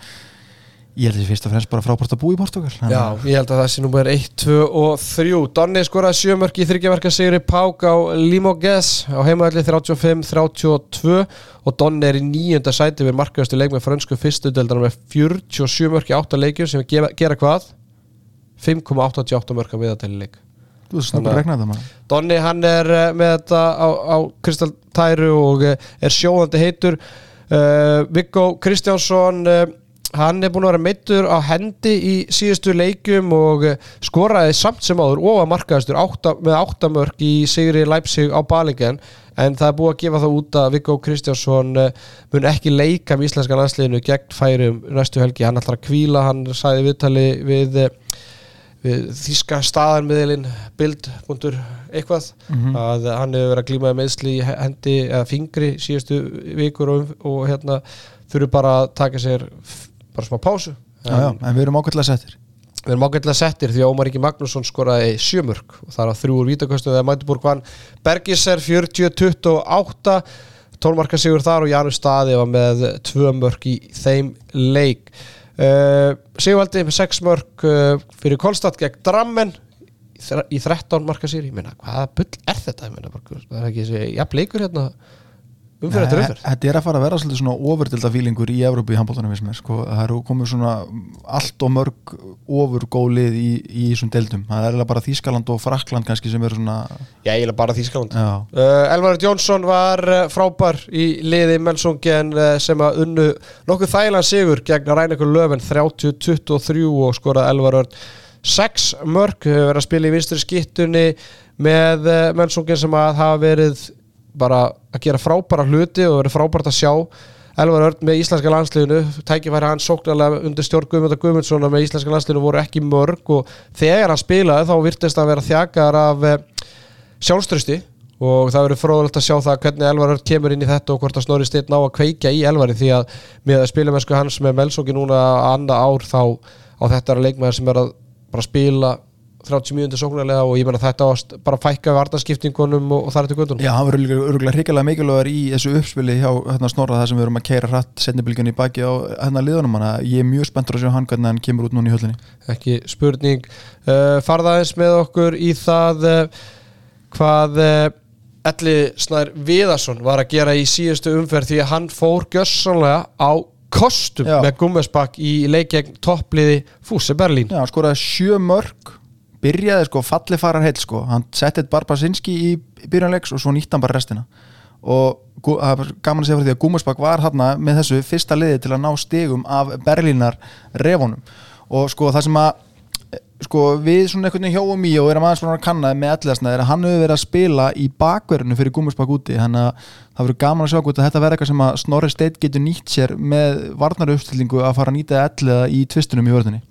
Ég held að það fyrst og fremst bara frábært að búa í Portugal Já, ég held að það sé nummer 1, 2 og 3 Donni skoraði sjömörk í þryggjaverka sigri Pák á Limoges á heimaðalli 35-32 og Donni er í nýjönda sæti við markaðustu leik með fransku fyrstudeldana með 47 mörk í 8 leikjum sem gera, gera hvað? 5,88 mörk á viðatæli leik. Þú veist að regna það maður. Donni hann er eh, með þetta á, á Kristaltæru og eh, er sjóðandi heitur. Uh, Viggo Kristjánsson uh, hann er búin að vera meittur á hendi í síðustu leikum og skoraði samt sem áður og að markaðistur með áttamörk í Sigri Leipzig á Balingen en það er búið að gefa það út að Viggo Kristjánsson mun ekki leika með íslenska landsliðinu gegn færum næstu helgi, hann ætlar að kvíla hann sæði viðtali við, við þíska staðarmiðilinn bild. eitthvað mm -hmm. að hann hefur verið að glímaði meðsli í hendi eða fingri síðustu vikur og, og hérna þurfu bara að taka sér bara smá pásu. Já, já, en við erum ákveðlega settir. Við erum ákveðlega settir því að Ómar Ríki Magnússon skoraði sjömörk og það er á þrjúur vítakostu þegar Mætibúrk vann. Bergisser 40-28 tólmarka sigur þar og Janus Staði var með tvö mörk í þeim leik. Uh, Sigvaldi með 6 mörk uh, fyrir Kolstad gegn Drammen í 13 marka sigur ég meina hvaða bull er þetta? Meina, það er ekki þessi jafn leikur hérna umferð eftir umferð? Þetta er að fara að vera svolítið svona ofurdilda fílingur í Evrópu í handbóltanum sko. það eru komið svona allt og mörg ofur góð lið í, í þessum deildum, það er bara Þískaland og Frakland kannski sem eru svona Já, er bara Þískaland uh, Elvar Jónsson var uh, frábær í liði Melsungen uh, sem að unnu nokkuð þægilega sigur gegn Rænikur Löfven 30-23 og skoraði Elvar 6 mörg, hefur verið að spila í vinstri skittunni með Melsungen sem að hafa verið bara að gera frábæra hluti og verið frábært að sjá Elvar Örn með íslenska landsliðinu. Tækifæri hann sóknarlega undir stjórn Guðmund og Guðmundssonar með íslenska landsliðinu voru ekki mörg og þegar hann spilaði þá virtist að vera þjakar af eh, sjálfströsti og það verið fróðilegt að sjá það hvernig Elvar Örn kemur inn í þetta og hvort að Snorri Steinn ná að kveika í Elvari því að með að spila með sko hans með Melsóki núna að anda ár þá á þetta er að leikmaður sem er að bara spila 30 mjöndir sóknarlega og ég menna þetta ást bara fækka vartanskiptingunum og, og það er til göndunum Já, hann verður örgulega hrigalega mikilvægur í þessu uppspili hjá hérna, Snorra það sem við erum að keira hratt setnibilgjörn í baki á hérna liðunum hann ég er mjög spenntur að sjá hann hvernig hann kemur út núna í höllinni. Ekki spurning. Uh, farðaðins með okkur í það uh, hvað uh, Elli Snær Viðarsson var að gera í síðustu umferð því að hann fór gössanlega á kostum Já. með Gummesbakk í leikjegn toppliði Fúse Berlín. Já, skoraði sjö mörg byrjaði sko falli farar heil sko. Hann settið Barbasinski í byrjanleiks og svo nýtt hann bara restina. Og það er gaman að segja fyrir því að Gúmersbakk var hérna með þessu fyrsta liði til að ná stegum af Berlínar refunum. Og sko það sem að sko við svona einhvern veginn hjóum í og erum aðeins svona að kanna með alliðasna er að hann hefur verið að spila í bakverðinu fyrir Gúmersbakk úti. Þannig að það verður gaman að sjá hvort að þetta verður eitthvað sem að Snorri Steit getur nýtt sér með varnaruppstillingu að fara að nýta alliða í tvistunum í vörðinni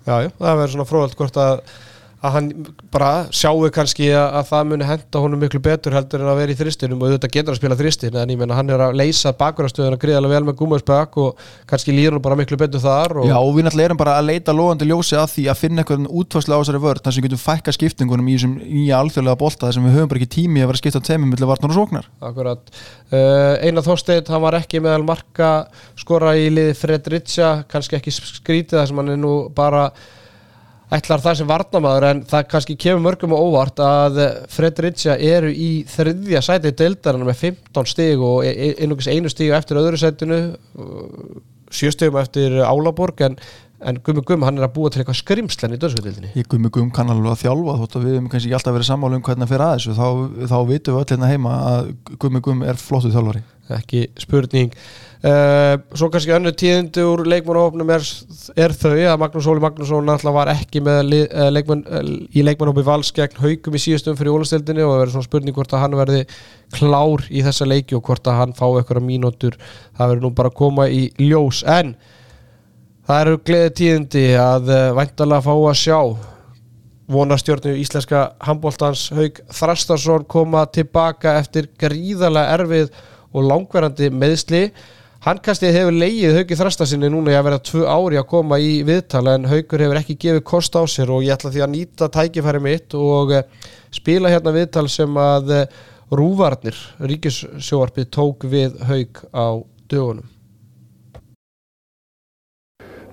Að hann bara sjáu kannski að, að það muni henda honum miklu betur heldur en að vera í þristinum og þetta getur að spila þristin en ég menna hann er að leysa bakverðarstöðuna gríðarlega vel með gúmarsbæk og kannski lýr hann bara miklu betur þar og Já og við náttúrulega erum bara að leita loðandi ljósi að því að finna eitthvað útvarslega á þessari vörð þar sem við getum fækka skiptingunum í þessum nýja alþjóðlega bolta þar sem við höfum bara ekki tími að vera skipta temi millir varnar og sóknar. Uh, Einar Þorsteit, hann var ekki meðal marka skora í liði Fredricia kannski ekki skrítið þar sem hann er nú bara ætlar það sem varnamaður en það kannski kemur mörgum og óvart að Fredricia eru í þriðja sæti deildarinn með 15 stíg og e- e- einugis einu stíg eftir öðru sætinu sjöstígum eftir Álaborg en, en Gummi Gumm hann er að búa til eitthvað skrimslen í döðsveitildinni. Í Gummi Gumm kann alveg að þjálfa þótt að við hefum kannski ekki alltaf verið sammálu um hvernig fyrir aðeins þá, þá vitum við öll hérna heima að Gummi Gumm er flottu þjálfari. Ekki spurning Uh, svo kannski önnu tíðindi úr leikmannhófnum er, er þau að Magnús Óli Magnússon alltaf var ekki með uh, leikmann, uh, í leikmannhófi vals gegn haugum í síðustum fyrir ólastildinni og það verður svona spurning hvort að hann verði klár í þessa leiki og hvort að hann fá eitthvað mínútur. Það verður nú bara að koma í ljós. En það eru gleði tíðindi að væntalega fá að sjá. Vonastjórnu íslenska handbóltans Haug Þrastarsson koma tilbaka eftir gríðarlega erfið og langverandi meðsli Hann kannski hefur leigið Hauki Þrastasinni núna í að vera tvö ári að koma í viðtala en Haukur hefur ekki gefið kost á sér og ég ætla því að nýta tækifæri mitt og eh, spila hérna viðtal sem að eh, Rúvarnir, Ríkissjóarpið, tók við Hauk á dögunum.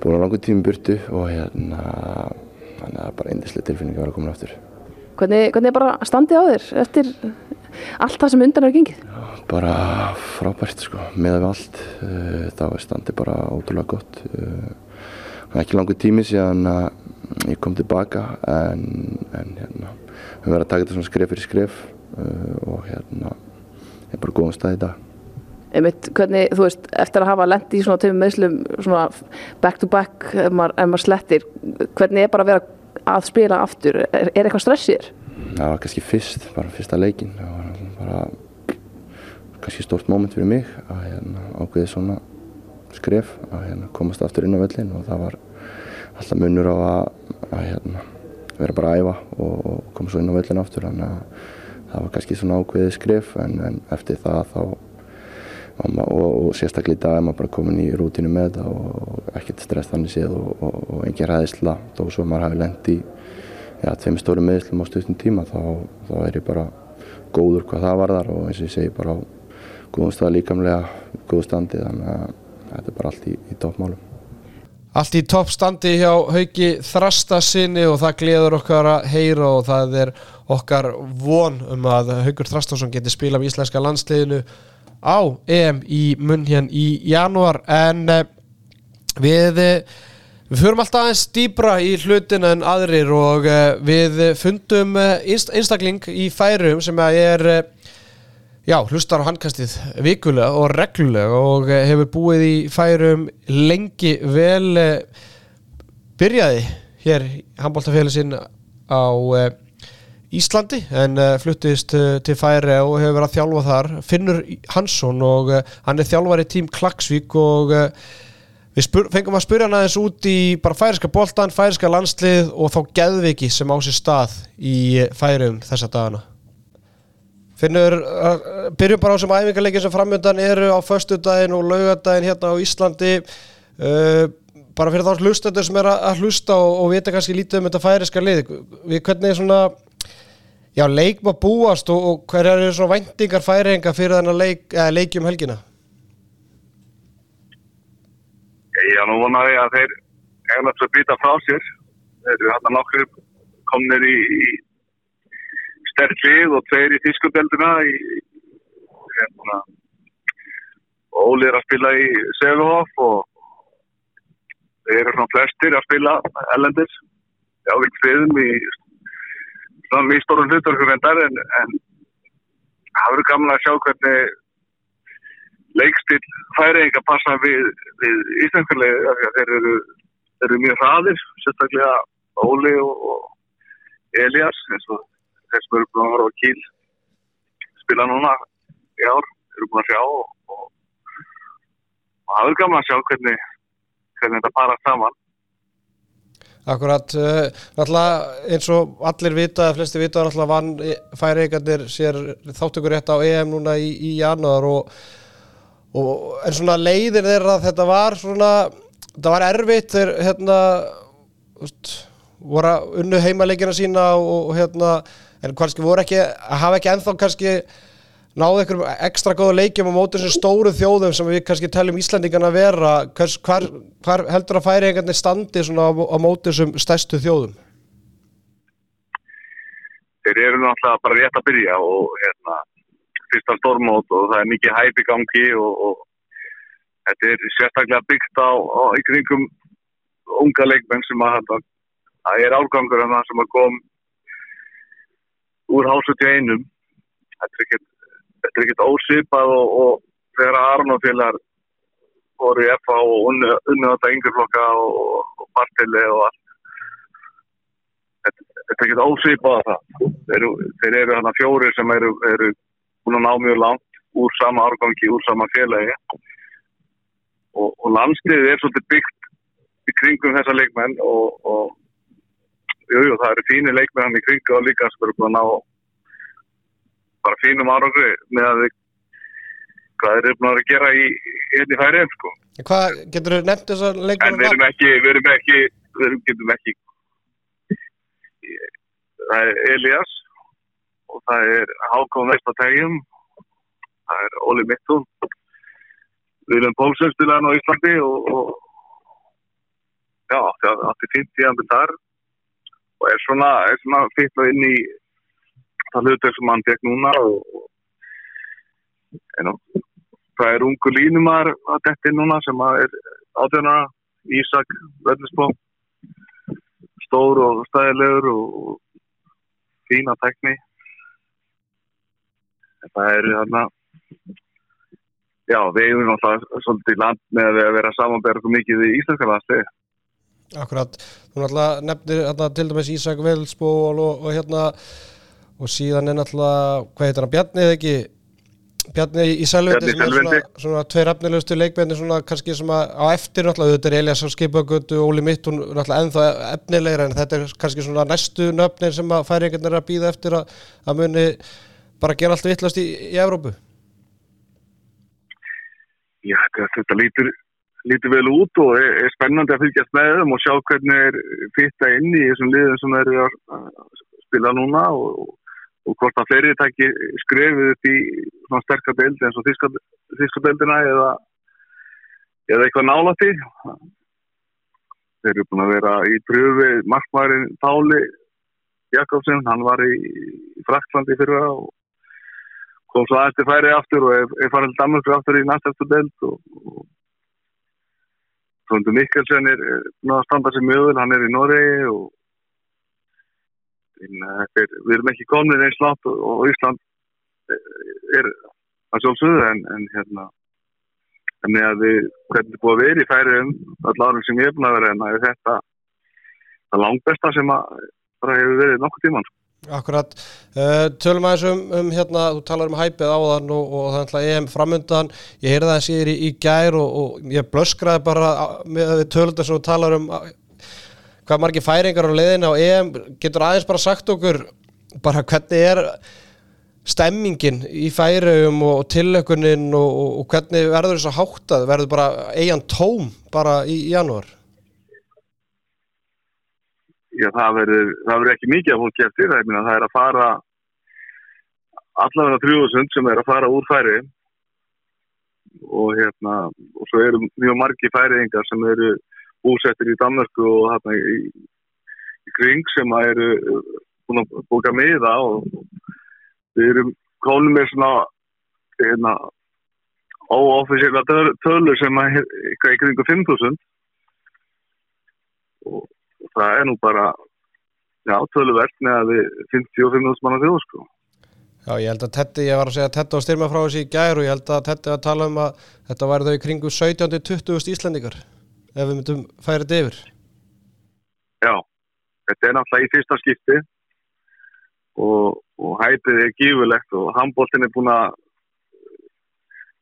Búin á langu tími burtu og hérna það er bara eindislega tilfinning að vera komin aftur. Hvernig, hvernig er bara standið á þér eftir allt það sem undan er gengið? bara frábært sko, með af allt uh, þá er standi bara ótrúlega gott. Uh, ekki langur tími síðan að ég kom tilbaka en, en hérna við verðum að taka þetta svona skref fyrir skref uh, og hérna ég er bara góðan stað í dag. Einmitt, hvernig, þú veist, eftir að hafa lendi í svona töfum meðslum, svona back to back ef maður, ef maður slettir hvernig er bara að vera að spila aftur er, er eitthvað stressir? Já, kannski fyrst, bara fyrsta leikin bara kannski stórt móment fyrir mig að hérna, ákveði svona skref að hérna, komast aftur inn á völlin og það var alltaf munur á að, að hérna, vera bara að æfa og, og koma svo inn á völlin aftur þannig að það var kannski svona ákveði skref en, en eftir það þá og, og sérstaklega í dag er maður bara komin í rútinu með þetta og ekkert stress þannig séð og, og engin ræðisla þó svo maður hafi lendt í ja, tveim stóru meðslum á stuttum tíma þá, þá er ég bara góður hvað það var þar og eins og ég segi bara á góðum stað líkamlega góðu standi þannig að þetta er bara allt í, í toppmálum. Allt í toppstandi hjá Hauki Þrastasinni og það gleður okkar að heyra og það er okkar von um að Haukur Þrastason geti spila með íslenska landsliðinu á EM í munn hérna í janúar. En uh, við uh, við förum alltaf aðeins dýbra í hlutin en aðrir og uh, við fundum einst, einstakling í færum sem er já, hlustar á handkastið vikulega og reglulega og hefur búið í færum lengi vel byrjaði hér handbóltafélagsinn á Íslandi en uh, fluttist uh, til færi og hefur verið að þjálfa þar. Finnur Hansson og uh, hann er þjálfar í tím Klagsvík og við spyr, fengum að spyrja hann aðeins út í bara færiska boltan, færiska landslið og þá geðviki sem á sér stað í færium þessa dagana. Finnur, byrjum bara á sem æfingarleikin sem framjöndan eru á förstu daginn og laugadaginn hérna á Íslandi. Bara fyrir þá hlustendur sem er að hlusta og, og vita kannski lítið um þetta færiska lið við hvernig svona Já, leik má búast og, og hver eru svona væntingar færinga fyrir þennan leik, leikjum helgina? Já, nú vonar ég að þeir náttúrulega að býta frá sér. Þeir eru hérna nokkur komnir í, í sterklið og tveir í tískubeldina í hérna Óli er að spila í Segelhoff og þeir eru svona flestir að spila ellendis. Já, við kviðum í svona mjög stórun hluturkur vendar en, en það verður gaman að sjá hvernig leikstil færiðing að passa við, við Íslandfélagi þeir eru, eru mjög hraðir sérstaklega Óli og, Elias eins og þeir sem eru búin að vera á kíl spila núna í ár eru búin að sjá og, og, það verður gaman að sjá hvernig, hvernig þetta para saman Akkurat, uh, náttúrulega eins og allir vita, flesti vita, náttúrulega vann færiðingarnir sér þáttökur rétt á EM núna í, í janúar og, og en svona leiðir þeirra að þetta var svona, þetta var erfitt þegar hérna, úst, voru unnu heimaleikina sína og, og hérna, en kannski voru ekki, hafa ekki enþá kannski náðu einhverjum ekstra góða leikjum á mótur sem stóru þjóðum sem við kannski teljum Íslandingan að vera Hvers, hvar, hvar heldur að færi einhvern veginn standi á, á mótur sem stærstu þjóðum? Þeir eru náttúrulega bara rétt að byrja og hérna, fyrsta stórmót og það er mikið hæpi gangi og, og þetta er sérstaklega byggt á, á ykkuringum unga leikmenn sem að það er árgangur en það sem að kom úr hásuti einum þetta er ekkert þetta er ekkert ósipað og, og þegar Arnófélag voru í FA og unnu þetta yngjurflokka og, partili og allt. Þetta, er ekkert ósipað það. Þeir þeir eru hana fjóri sem eru, eru búin að ná mjög langt úr sama árgangi, úr sama félagi. Og, og landsliðið er svolítið byggt í kringum þessa leikmenn og, og jú, jú, það eru fínir leikmenn í kringu og líka eru búin að ná bara fínum árangri með að við hvað er uppnáður að gera í í færið sko. Hvað getur þú nefnt þess að leikma En við erum ekki við erum ekki, við erum, getum ekki það er Elias og það er Hákon Veistatægjum það er Óli Mittun Viljum Pólsson spilaðan á Íslandi og, og já, það fint í andur þar. Og er svona, er svona fyrst inn í það hlutur sem hann fekk núna og, og það er ungu línumar að detti núna sem er átjónara Ísak Völdisbó stór og stæðilegur og fína tekni það er þarna já, við eigum náttúrulega svolítið land með að vera samanberðu mikið í Íslandska landstegi Akkurat, þú náttúrulega nefnir hérna, til dæmis Ísak Völdisbó og, og hérna og síðan er náttúrulega, hvað heitir hann, Bjarni eða ekki? Bjarni í Selvindi sem er svona, svona tveir efnilegustu leikmenni svona kannski sem að á eftir náttúrulega þetta er Elias á skipagötu og Óli Mitt hún náttúrulega ennþá efnilegra en þetta er kannski svona næstu nöfnir sem að færi einhvern veginn að býða eftir að, að muni bara gera allt vittlast í, í Evrópu. Já, þetta lítur lítur vel út og er, er spennandi að fylgjast með þeim og sjá hvernig er fyrta inn í þessum liðum sem þeir eru að spila núna og og hvort að fleiri takki skrefið upp í svona sterkar beildi eins og þískabeildina eða, eða eitthvað nálætti þeir eru búin að vera í pröfi markmærin Páli Jakobsen hann var í Fraklandi fyrir það og kom svo aðeins til færi aftur og er, er farin Danmarku aftur í næstastu deild og, og Tóndur Mikkelsen er náða að standa sem vel, hann er í Noregi og er, við erum ekki komin eins langt og, og Ísland er að sjálfsögðu en, en hérna en að við, hvernig búið að vera í færi um allar sem ég er búin að vera en að þetta það langt besta sem að bara hefur verið nokkuð tíman sko. Akkurat, uh, tölum aðeins um, um hérna, þú talar um hæpið áðan og, og það er alltaf EM framöndan, ég heyrði það sér í, í gær og, og ég blöskraði bara með tölundar sem þú talar um hvað margir færingar á leiðina og EM, getur aðeins bara sagt okkur bara hvernig er stemmingin í færium og tillökunin og, og hvernig verður þess að háttað, verður bara eigin tóm bara í, í janúar? Já, það verður, það verður ekki mikið að fólk eftir, það er, það er að fara allavega 3000 sem er að fara úr færi og hérna og svo eru mjög margi færiðingar sem eru búsettir í Danmarku og hérna í, í kring sem eru búin að búka miða og við erum konum með svona hérna óofisíla tölur sem er eitthvað í kringu 5000 og það er nú bara já, töluvert með að við 55.000 manna þjóð sko. Já, ég held að Tetti, ég var að segja að Tetti á styrma frá þessi í gæru ég held að Tetti að tala um að þetta væri þau í kringu 17-20 íslendingar ef við myndum færa þetta yfir. Já, þetta er náttúrulega í fyrsta skipti og, og hætið er gífulegt og handbóltin er búin að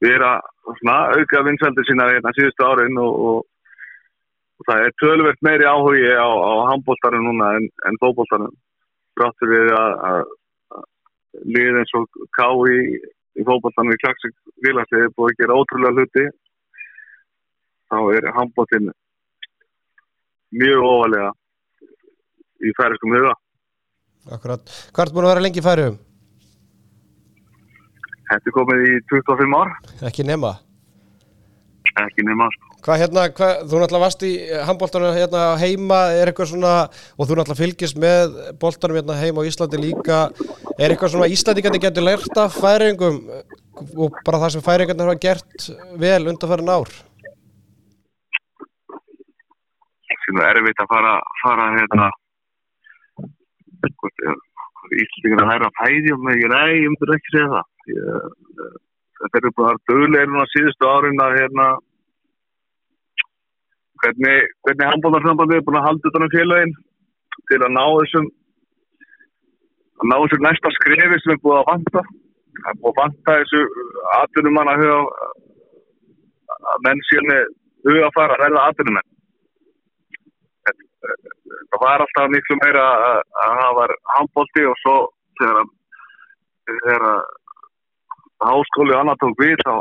vera svona, auka vinsveldi sína hérna síðustu árin og, og og það er tölvert meiri áhugi á, á handbóltarinn núna en, en fókbóltarinn fráttur við að, lið eins og ká í, í fókbóltarinn í klagsik vilarsliði búið að gera ótrúlega hluti þá er handbóltinn mjög ofalega í færiskum huga Akkurat, hvað er búin að vera lengi færiðum? Þetta er komið í 25 ár Ekki nema? Ekki nema sko Hvað hérna, hvað, þú náttúrulega varst í handbóltanum hérna heima, er eitthvað svona, og þú náttúrulega fylgist með bóltanum hérna heima á Íslandi líka, er eitthvað svona Íslandingandi getur lært af færingum og bara það sem færingarnir hafa gert vel undanfærin ár? Það er erfitt að fara, fara hérna, Íslandingar að hæra fæði og með, nei, ég myndur ekki segja það. Ég, þetta er bara dögulegir núna síðustu árin að hérna, hvernig, hvernig handbóltarsambandi er búin að halda utan á um félagin til að ná þessum að ná þessum næsta skrefi sem er búin að vanta það er búin að vanta þessu atvinnum mann að huga að menn síðan huga að fara að ræða atvinnum menn það var alltaf miklu meira að það var handbólti og svo þegar að þegar að háskóli og annar tók við þá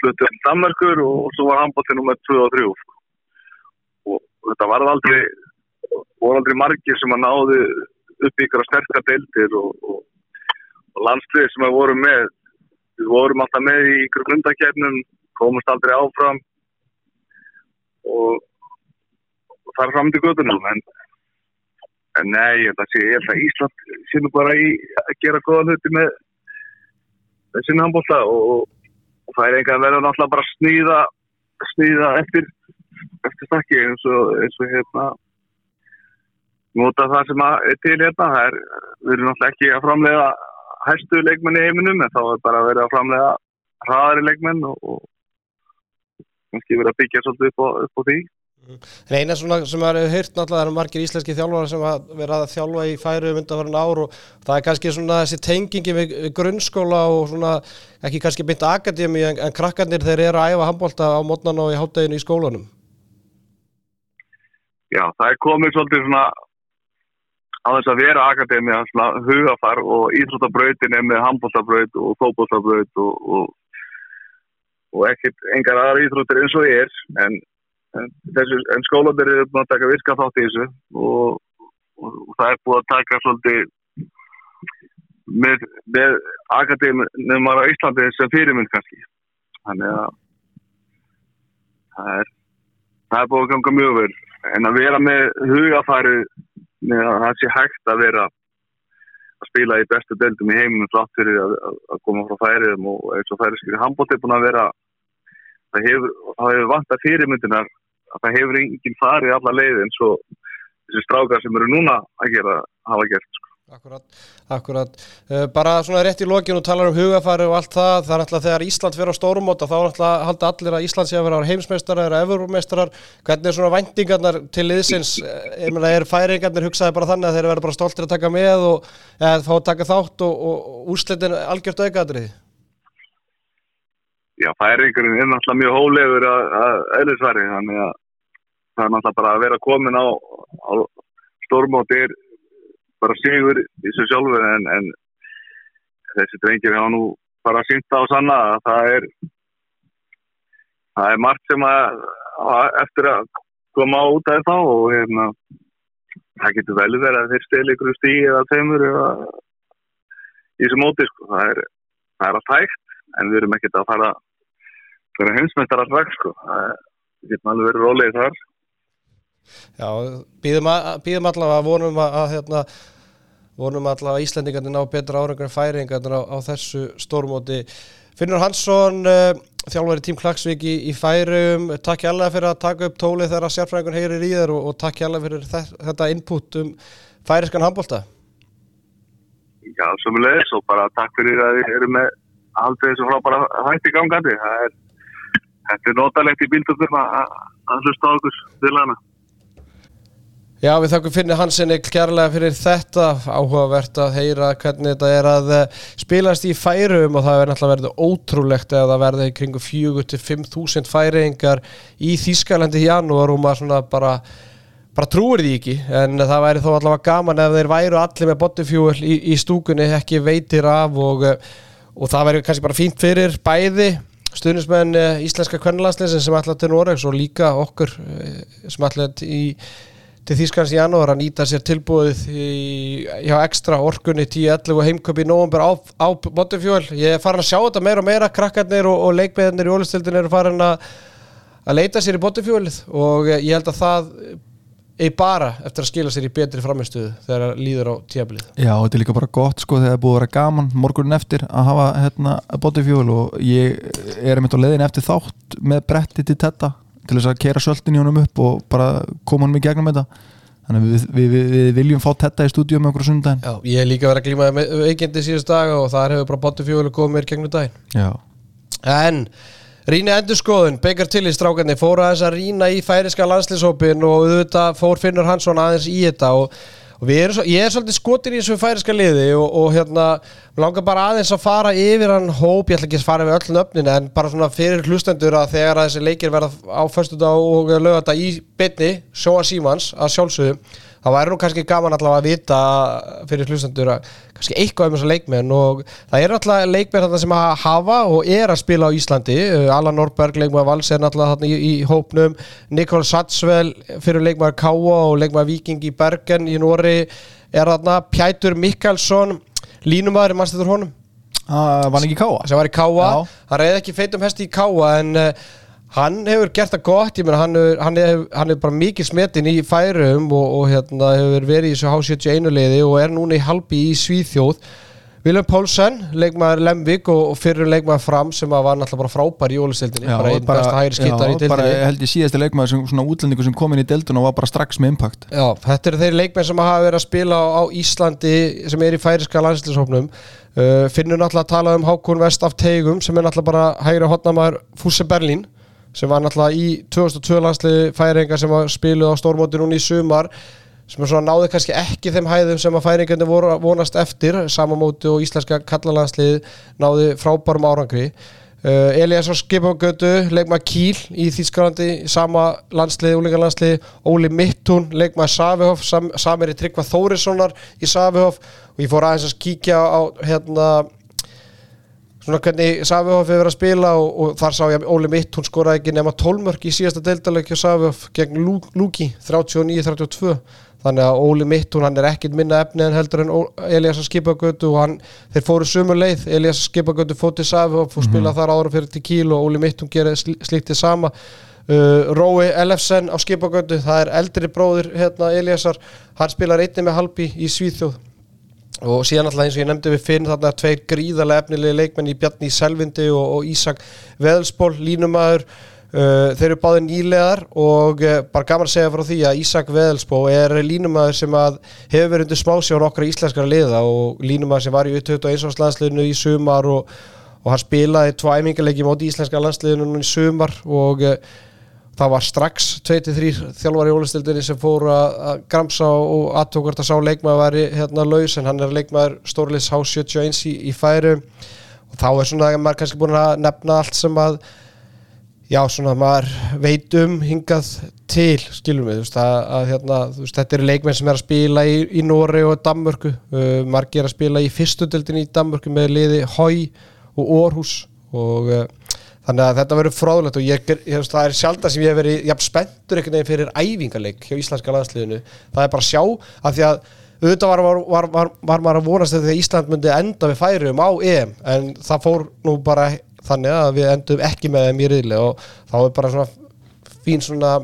fluttuð um Danmarkur og svo var handbólti nummið 2 og 3 þetta var aldrei voru aldrei margir sem að náðu upp ykkur að sterkja deildir og, og, og landsliðir sem að voru með við vorum alltaf með í ykkur grundakernum komast aldrei áfram. Og, og er fram til gödunum en, en nei, ég held að, að Ísland sínum bara í að gera goða hluti með þessin handbólla og það er einhverja verður náttúrulega bara snýða snýða eftir eftir stakki eins og, eins og hérna nota það sem er til hérna. Það er, við erum náttúrulega ekki að framlega hæstu leikmenn í heiminum en þá er bara að vera að framlega hraðari leikmenn og, og kannski vera að byggja svolítið upp á, upp á því En eina svona sem við hefum hýrt náttúrulega eru margir íslenski þjálfara sem að vera að þjálfa í færi um undanfærin ár og það er kannski svona þessi tengingi við grunnskóla og svona ekki kannski beint akademi en, en krakkarnir þeir eru að æfa handbólta á mótnan og í hátteginu í skólanum. Já, það er komið svolítið svona á þess að vera akademi að svona hugafar og íþróttabrautin er með handbóltabraut og fókbóltabraut og, og, og ekkert engar aðra íþróttir eins og ég er en, en, en skólandir eru búin að taka virka þátt í þessu og, og það er búin að taka svolítið með, með akademum á Íslandi sem fyrirmynd kannski. Þannig að það er það er búin að ganga mjög vel. En að vera með hugafæri með að það sé hægt að vera að spila í bestu deildum í heiminum frátt fyrir að, að, að koma frá færiðum og eins og færiðskri handbótt er búin að vera það hefur, hefur vant að fyrirmyndinar að það hefur enginn farið alla leið eins og þessi strákar sem eru núna að gera hafa gert sko. Akkurat, akkurat. Uh, bara svona rétt í lokinu talar um hugafæri og allt það, það er alltaf þegar Ísland fyrir á stórumóta þá er alltaf halda allir að Ísland sé að vera heimsmeistarar eða efurmeistarar, hvernig er svona vendingarnar til liðsins, ég meina er færingarnir hugsaði bara þannig að þeir verða bara stoltir að taka með og eða þá taka þátt og, og úrslitin algjört aukaðrið Já, færingurinn er náttúrulega mjög hólegur að eðlisværi, þannig að það er náttúrulega bara að vera komin á, á stórmóti er bara sigur í sig sjálfur en, en þessi drengir hafa nú bara sínt á sanna að það er það er margt sem að, að eftir að koma út af þá og hérna það getur vel verið að þeir steli ykkur stíð eða teimur eða í þessu móti sko. Það er, það er allt hægt en við erum ekkert að fara fyrir heimsmyndar allveg sko það getur alveg verið rólegið þar Já, býðum, að, býðum allavega vonum að, að hérna, vonum allavega Íslandingarnir ná betra árangur en færingarnir á, á þessu stórmóti. Finnur Hansson uh, þjálfur í tím Klagsvík í, í færum takk ég alveg fyrir að taka upp tólið þegar sérfræðingun heyrir í þér og, og takk ég alveg fyrir þetta input um færiskan handbólta. Já, sömulegis og bara takk fyrir að við erum með aldrei þessu frábæra hætti gangandi. Það er, þetta er notalegt í bíldöfnum að hlusta á okkur til hana. Já, við þakkum fyrir Hansen ekki kærlega fyrir þetta. Áhugavert að heyra hvernig þetta er að eh, spilast í færum og það er náttúrulega verið ótrúlegt að það verði kringu 4-5.000 færingar í Þýskalandi í janúar og maður svona bara bara trúir því ekki, en það væri þó allavega gaman ef þeir væru allir með botifjúl í, í stúkunni, ekki veitir af og, og það væri kannski bara fínt fyrir bæði stuðnismenn eh, íslenska kvennlandslesin sem ætla til Noregs og líka okkur eh, sem ætla í til Þýskans í janúar að nýta sér tilbúið í, hjá ekstra orkunni 10-11 og heimköp í nógumber á, á Bottenfjól. Ég er farin að sjá þetta meira og meira, krakkarnir og, og leikbeðinir í ólistildin eru farin að, að leita sér í Bottenfjólið og ég held að það er bara eftir að skila sér í betri framistuðu þegar það líður á tíabilið. Já, þetta er líka bara gott sko þegar það er búið að vera gaman morgunin eftir að hafa hérna, Bottenfjól og ég er með á leðin eftir þátt með bretti til þetta til þess að kera söldin í honum upp og bara koma honum í gegnum þetta. Þannig við, við, við, við viljum fá þetta í stúdíu með okkur sundaginn Já, ég hef líka verið að glíma með veikindi síðust daga og þar hefur bara Bottenfjól komið mér gegnum daginn. Já. En Ríni Endurskoðun, Beggar til í strákarni fór aðeins að rína í færiska landslýshópin og auðvitað fór Finnur Hansson aðeins í þetta og og er ég er svolítið skotin í þessu færiska liði og, og hérna langar bara aðeins að fara yfir hann hóp, ég ætla ekki að fara yfir öll nöfnin en bara svona fyrir hlustendur að þegar að þessi leikir verða á förstu dag og lögata í bytni, sjóa símans að sjálfsögum það væri nú kannski gaman allavega að vita fyrir hlustendur að kannski eitthvað um þessa leikmenn og það er alltaf leikmenn þarna sem að hafa og er að spila á Íslandi. Uh, Allan Norberg, leikmenn Vals er alltaf þarna í, í hópnum. Nikol Satsvel fyrir leikmenn Káa og leikmenn Viking í Bergen í Nóri er þarna. Pjætur Mikkalsson línumæður, mannstættur honum? Það var ekki Káa sem var í Káa, hann reyði ekki feitum hesti í Káa en uh, hann hefur gert það gott, ég meina hann hann hann hefur bara mikið smetin í færum og, og hérna hefur verið í þessu H71 leiði og er núna í halbi í Svíþjóð Vilhelm Pálsson, leikmaður Lemvik og, og fyrir leikmaður Fram sem var náttúrulega bara frábær í ólistildinni, bara einn besta hægri skittar í dildinni. Já, bara held ég síðasti leikmaður sem svona útlendingu sem kom inn í dildun og var bara strax með impact. Já, þetta eru þeir leikmaður sem hafa verið að spila á, á Íslandi sem er í færiska landslýshófnum uh, finnur náttúrulega að tala um Hákon Vest af Tegum sem er náttúrulega bara hægri hotnamaður Fússe Berlín sem var náttúrulega í 2002 landsliði færingar sem var spiluð á stórmóti núni í sumar sem svona náði kannski ekki þeim hæðum sem að færingarnir voru vonast eftir samanmóti og íslenska kallalandslið náði frábærum árangri. Uh, Eliasson Skipagötu leikmað Kíl í Þýskalandi sama landslið, úlingarlandslið Óli Mittún, leikmað Savihoff sam, samir í Tryggva Þórissonar í Savihoff. Og ég fór aðeins að kíkja á hérna svona hvernig Savihoff hefur verið að spila og, og þar sá ég að Óli Mitt, hún skoraði ekki nema 12 mörg í síðasta deildaleg hjá Savihoff gegn Lúki 39-32 þannig að Óli Mitt, hún hann er ekkit minna efni en heldur en Elias Skipagötu og hann, þeir fóru sumur leið. Elias Skipagötu fótið Savihoff og spila mm -hmm. þar ára fyrir til kíl og Óli Mitt hún gerir slíktið sama. Uh, Rói Ellefsen á skipagöndu það er eldri bróður hérna Eliasar hann spilar einni með halbi í Svíþjóð og síðan alltaf eins og ég nefndi við finn þarna tveir gríðarlega efnilegi leikmenn í Bjarni Selvindi og, og Ísak Veðelsból, línumæður uh, þeir eru báði nýlegar og uh, bara gaman að segja frá því að Ísak Veðelsbó er línumæður sem að hefur verið undir smásjón okkar íslenskara liða og línumæður sem var í 21. landsliðinu í sumar og, og hann spilaði tvo æmingarleiki móti íslenska landsliðinu í sumar og uh, það var strax 2-3 þjálfar í ólistildinni sem fór að gramsa og aðtókvart að sá leikmaður væri hérna laus en hann er leikmaður stórleis H71 í, í færu og þá er svona að maður kannski búin að nefna allt sem að já svona maður veit um hingað til skilum við veist, að, að, hérna, veist, þetta eru leikmenn sem er að spila í, í Nóri og Danmörku. Uh, margir að spila í fyrstudildinni í Danmörku með liði Hói og Orhus og uh, þannig að þetta verður fráðulegt og ég, ég, það er sjálf það sem ég hef verið jafn spenntur einhvern veginn fyrir æfingarleik hjá íslenska landsliðinu. Það er bara að sjá að því að auðvitað var, var, var, var maður að vonast þegar Ísland myndi enda við færium á EM en það fór nú bara þannig að við endum ekki með þeim í riðli og þá er bara svona fín svona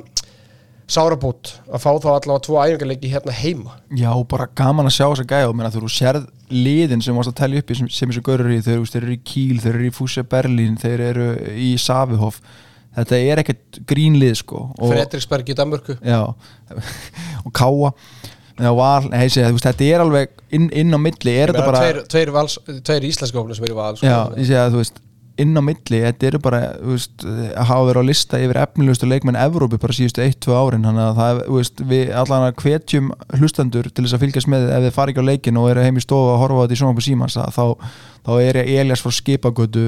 sárabút að fá þá allavega tvo æfingarleiki hérna heima. Já, bara gaman að sjá þess að gæja og þú sérð liðin sem varst að tellja upp sem, sem þessu görur í, þeir, þeir eru í Kíl þeir eru í Fúse Berlín, þeir eru í Savihof. Þetta er ekkert grínlið sko. Fredriksberg í Danmörku. Já, og Káa. Val, veist, þetta er alveg inn, inn á milli. Er þetta bara tveir, tveir, tveir íslenska hófnir sem eru val sko. Já, ég sé að þú veist inn á milli, þetta eru bara veist, að hafa verið á lista yfir efnilegustu leikmenn Evrópi bara síðustu 1-2 árin þannig að það, veist, við allan að hvetjum hlustandur til þess að fylgjast með ef þið fari ekki á leikin og eru heim í stofu að horfa á þetta í svona på símans þá, þá er Elias frá Skipagötu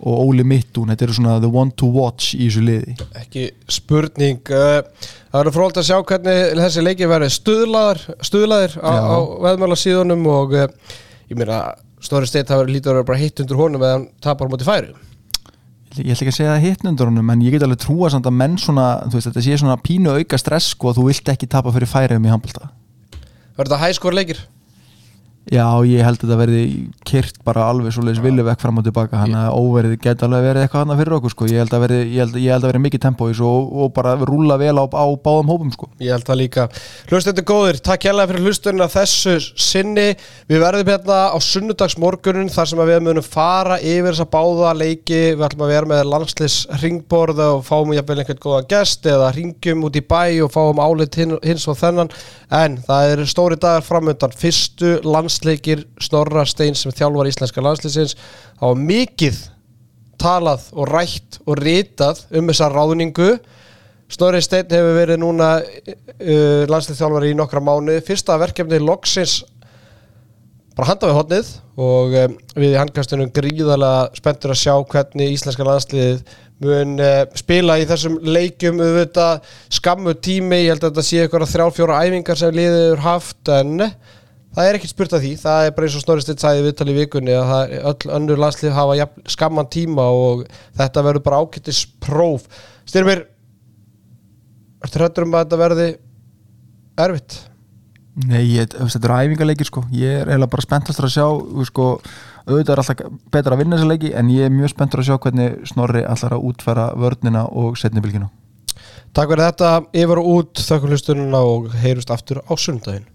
og Óli Mittún, þetta eru svona the one to watch í þessu liði. Ekki spurning uh, það verður fróld að sjá hvernig þessi leiki verður stuðlaðir, á, á veðmjöla síðunum og uh, ég meina Stóri Steit það verður lítið að vera bara hitt undir honum eða hann tapar móti færi Ég ætla ekki að segja það hitt undir honum en ég get alveg trúa samt að menn svona veist, þetta sé svona pínu auka stress sko að þú vilt ekki tapa fyrir færiðum í handbalta Verður þetta hæskor leikir? Já, ég held að þetta verði kyrt bara alveg svo leiðis vilju vekk fram og tilbaka hann að óverið geta alveg verið eitthvað annað fyrir okkur sko. ég held að verði, ég held, ég held að verði mikið tempó og, og bara rúla vel á, á báðum hópum sko. Ég held það líka. Hlustundur góðir, takk hjálpa fyrir hlustunina þessu sinni, við verðum hérna á sunnudagsmorgunin þar sem við munum fara yfir þessa báða leiki. Við ætlum að vera með landslis ringborð og fáum jáfnvel einhvern góða gest eða ringjum út í bæ og fáum álit hins og þennan. En það er stóri dagar framöndan fyrstu landsleikir Snorra Stein sem þjálfar íslenska landsleisins á mikið talað og rætt og ritað um þessa ráðningu. Snorri Stein hefur verið núna uh, landsleikþjálfar í nokkra mánu fyrsta verkefni loksins bara handa við hodnið og um, við í handkastunum gríðarlega spenntur að sjá hvernig íslenska landsliðið mun uh, spila í þessum leikjum auðvitað. Skammu tími, ég held að þetta sé eitthvað þrjálfjóra æfingar sem liðið haft en það er ekkert spurt af því. Það er bara eins og Snorristitt sæði viðtal í vikunni að það, öll önnur landslið hafa ja, skamman tíma og þetta verður bara ákettis próf Styrmir Ertu hrættur um að þetta verði erfitt? Nei, ég, þetta eru æfingarleikir sko. Ég er eiginlega bara spenntastur að sjá sko, auðvitað er alltaf betra að vinna þessa leiki en ég er mjög spenntur að sjá hvernig Snorri allar að útfæra vörnina og setnibilginu Takk fyrir þetta, yfir og út þakku hlustununa og heyrust aftur á sundaginn